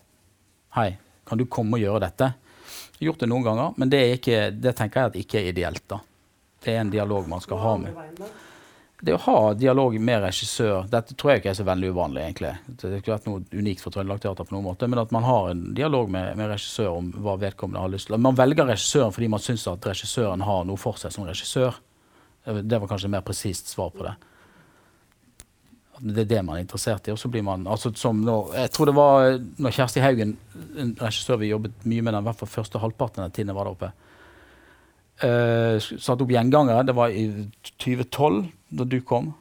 Hei, kan du komme og gjøre dette? Jeg har gjort det noen ganger, men det, ikke, det tenker jeg at ikke er ideelt. da. Det er en dialog man skal ha med. Det å ha dialog med regissør Dette tror jeg ikke er så veldig uvanlig. egentlig. Det ikke vært noe unikt for Trøndelag Teater, på noen måte, men at man har en dialog med, med regissør om hva vedkommende har lyst til. Man velger regissøren fordi man syns at regissøren har noe for seg som regissør. Det var kanskje et mer presist svar på det det er det man er interessert i. Og så blir man, altså som når, jeg tror det var når Kjersti Haugen, en regissør vi jobbet mye med den, i hvert fall første halvparten av tiden jeg var der oppe, uh, satte opp gjengangere. Det var i 2012, da du kom.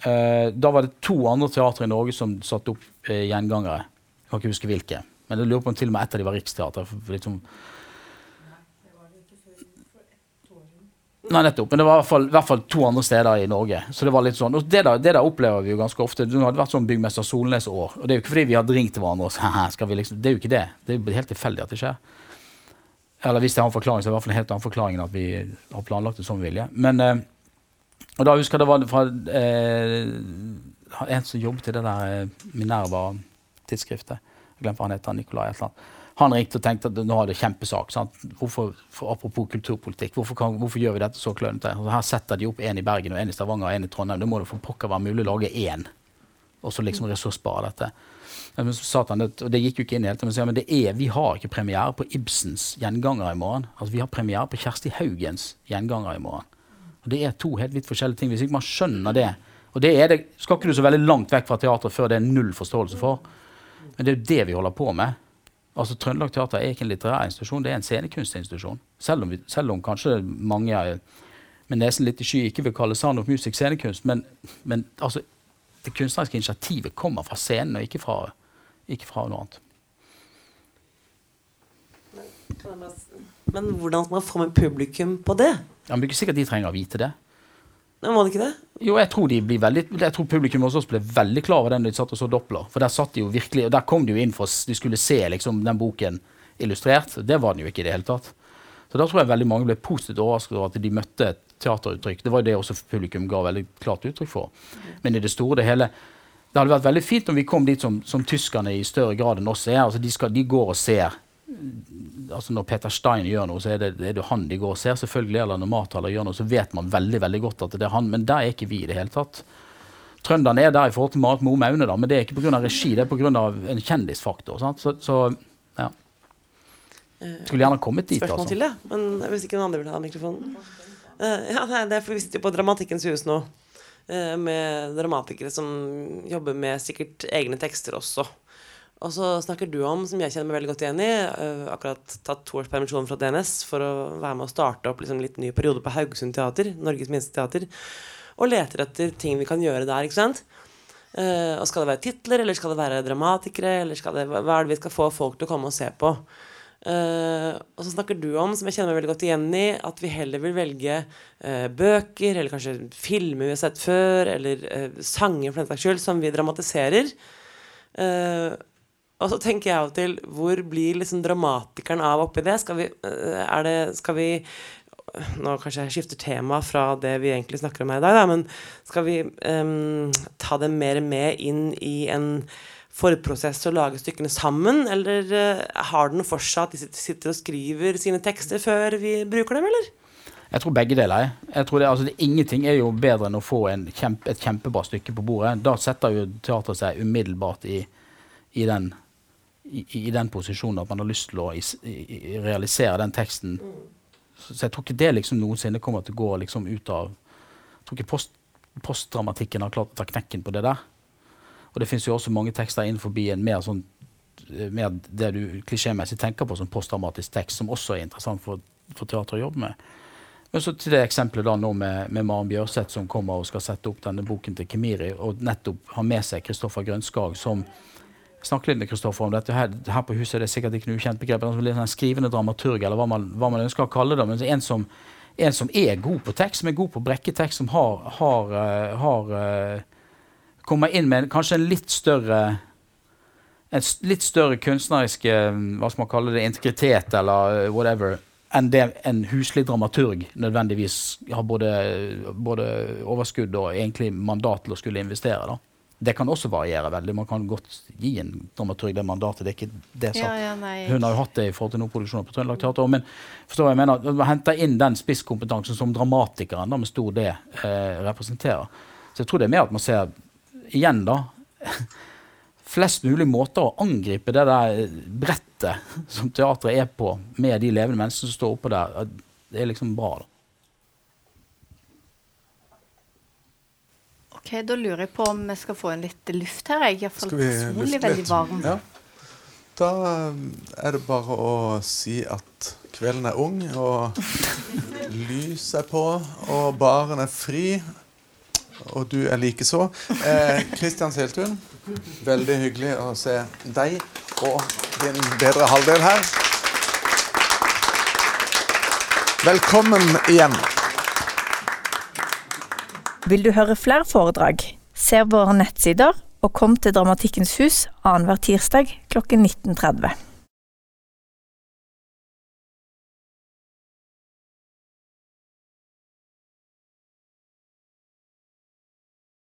Uh, da var det to andre teatre i Norge som satte opp uh, gjengangere. Jeg kan ikke huske hvilke. Men jeg lurer på om til og med ett av de var Riksteater. Liksom, Nei, nettopp. Men det var i hvert, fall, i hvert, fall, to andre steder i Norge. Så Det var litt sånn, og det der, det der opplever vi jo ganske ofte. Det hadde vært sånn Byggmester Solnes-år. Og det er jo ikke fordi vi hadde ringt til hverandre og vi liksom, Det er jo ikke det. Det er jo helt tilfeldig at det skjer. Eller hvis det har en forklaring, så er det i hvert fall en helt annen forklaring enn at vi har planlagt det som vi vilje. Men, eh, og da husker jeg det var fra eh, en som jobbet i det der eh, Minerva-tidsskriftet. Jeg glemte hva han heter. Nikolai et eller annet han ringte og tenkte at nå har det kjempesak. Hvorfor, apropos kulturpolitikk, hvorfor, kan, hvorfor, gjør vi dette så klønete? Altså, her setter de opp en i Bergen og en i Stavanger og en i Trondheim. Det må det for pokker være mulig å lage én. og så liksom ressursspare dette. Men så sa han, og det gikk jo ikke inn helt, men, så, men det er, vi har ikke premiere på Ibsens gjenganger i morgen. Altså Vi har premiere på Kjersti Haugens gjenganger i morgen. Og Det er to helt vidt forskjellige ting. Hvis ikke man skjønner det Og det er det, skal ikke du så veldig langt vekk fra teatret før det er null forståelse for. Men det er jo det vi holder på med. Altså Trøndelag Teater er ikke en litterær institusjon, det er en scenekunstinstitusjon. Selv om, vi, selv om kanskje mange med nesen litt i sky ikke vil kalle Sound of Music scenekunst. Men, men altså, det kunstneriske initiativet kommer fra scenen, og ikke fra, ikke fra noe annet. Men hvordan skal man få med publikum på det? Ja, men det er ikke sikkert de trenger å vite det. Men var det ikke det? Jo, jeg tror, de blir veldig, jeg tror publikum også ble veldig klar over den de satt og så Doppler. For der satt de jo virkelig, og der kom de jo inn for de skulle se liksom, den boken illustrert. Det var den jo ikke i det hele tatt. Så da tror jeg veldig mange ble positivt overrasket over at de møtte et teateruttrykk. Det var jo det også publikum ga veldig klart uttrykk for. Men i det store det hele Det hadde vært veldig fint om vi kom dit som, som tyskerne i større grad enn oss er. Altså de, skal, de går og ser altså Når Peter Stein gjør noe, så er det, det er han de går og ser. selvfølgelig, Eller når Marthaler gjør noe, så vet man veldig veldig godt at det er han. Men der er ikke vi i det hele tatt. Trønderne er der i forhold til Marit Mo Maune, da, men det er ikke pga. regi, det er pga. en kjendisfaktor. Sant? Så, så ja. Skulle gjerne kommet dit. Spørsmål altså. til det, men hvis ikke noen andre vil ha mikrofonen. Uh, ja, det er for vi sitter jo på Dramatikkens hus nå uh, med dramatikere som jobber med sikkert egne tekster også. Og så snakker du om, som jeg kjenner meg veldig godt igjen i, uh, akkurat tatt to års permisjon fra DNS for å være med å starte opp liksom, litt ny periode på Haugesund teater, Norges minste teater, og leter etter ting vi kan gjøre der, ikke sant. Uh, og skal det være titler, eller skal det være dramatikere, eller det, hva er det vi skal få folk til å komme og se på? Uh, og så snakker du om, som jeg kjenner meg veldig godt igjen i, at vi heller vil velge uh, bøker, eller kanskje filmer vi har sett før, eller uh, sanger for den saks skyld, som vi dramatiserer. Og så tenker jeg av og til Hvor blir liksom dramatikeren av oppi det? Skal vi, er det, skal vi Nå kanskje jeg skifter tema fra det vi egentlig snakker om her i dag, da, men skal vi um, ta det mer med inn i en forprosess og lage stykkene sammen, eller uh, har det noe for seg at de sitter og skriver sine tekster før vi bruker dem, eller? Jeg tror begge deler. Jeg tror det, altså det, Ingenting er jo bedre enn å få kjempe, et kjempebra stykke på bordet. Da setter jo teateret seg umiddelbart i, i, den, i, i, den, posisjonen at man har lyst til å realisere den teksten. Så, så, jeg tror ikke det liksom noensinne kommer til å gå liksom ut av Jeg tror ikke post, postdramatikken har klart å ta knekken på det der. Og det fins jo også mange tekster innenfor en mer sånn eh, mer det du klisjémessig tenker på som postdramatisk tekst, som også er interessant for, for teater å jobbe med. Men så til det eksempelet da nå med, med Maren Bjørseth som kommer og skal sette opp denne boken til Kemiri, og nettopp har med seg Kristoffer Grønskag som snakker litt med Kristoffer om dette. Her, her, på huset er det sikkert ikke noe ukjent begrep. En sånn skrivende dramaturg, eller hva man, hva man, ønsker å kalle det. Men en som, en som er god på tekst, som er god på brekketekst, som har, har, uh, har uh, kommer inn med kanskje en litt større en litt større kunstnerisk hva skal man kalle det, integritet eller eh, whatever, enn det en huslig dramaturg nødvendigvis har både, både, overskudd og egentlig mandat til å skulle investere. da. Det kan også variere veldig. Man kan godt gi en dramaturg det mandatet. det er ikke det ja, ja, Hun har jo hatt det i forhold til noen produksjoner på Trøndelag Teater. Men forstår jeg mener, man henter inn den spisskompetansen som dramatikeren da, med stor D eh, representerer. Så jeg tror det er mer at man ser igjen, da Flest mulig måter å angripe det der brettet som teatret er på, med de levende menneskene som står oppå der, det er liksom bra. da. Ok, Da lurer jeg på om vi skal få en litt luft her. Jeg er iallfall personlig veldig varm. Ja. Da er det bare å si at kvelden er ung, og lys er på, og baren er fri og du er likeså. Kristian eh, Seltun, veldig hyggelig å se deg og din bedre halvdel her. Velkommen igjen. Vil du høre flere foredrag? Se våre nettsider og kom til Dramatikkens hus annenhver tirsdag klokken 19.30.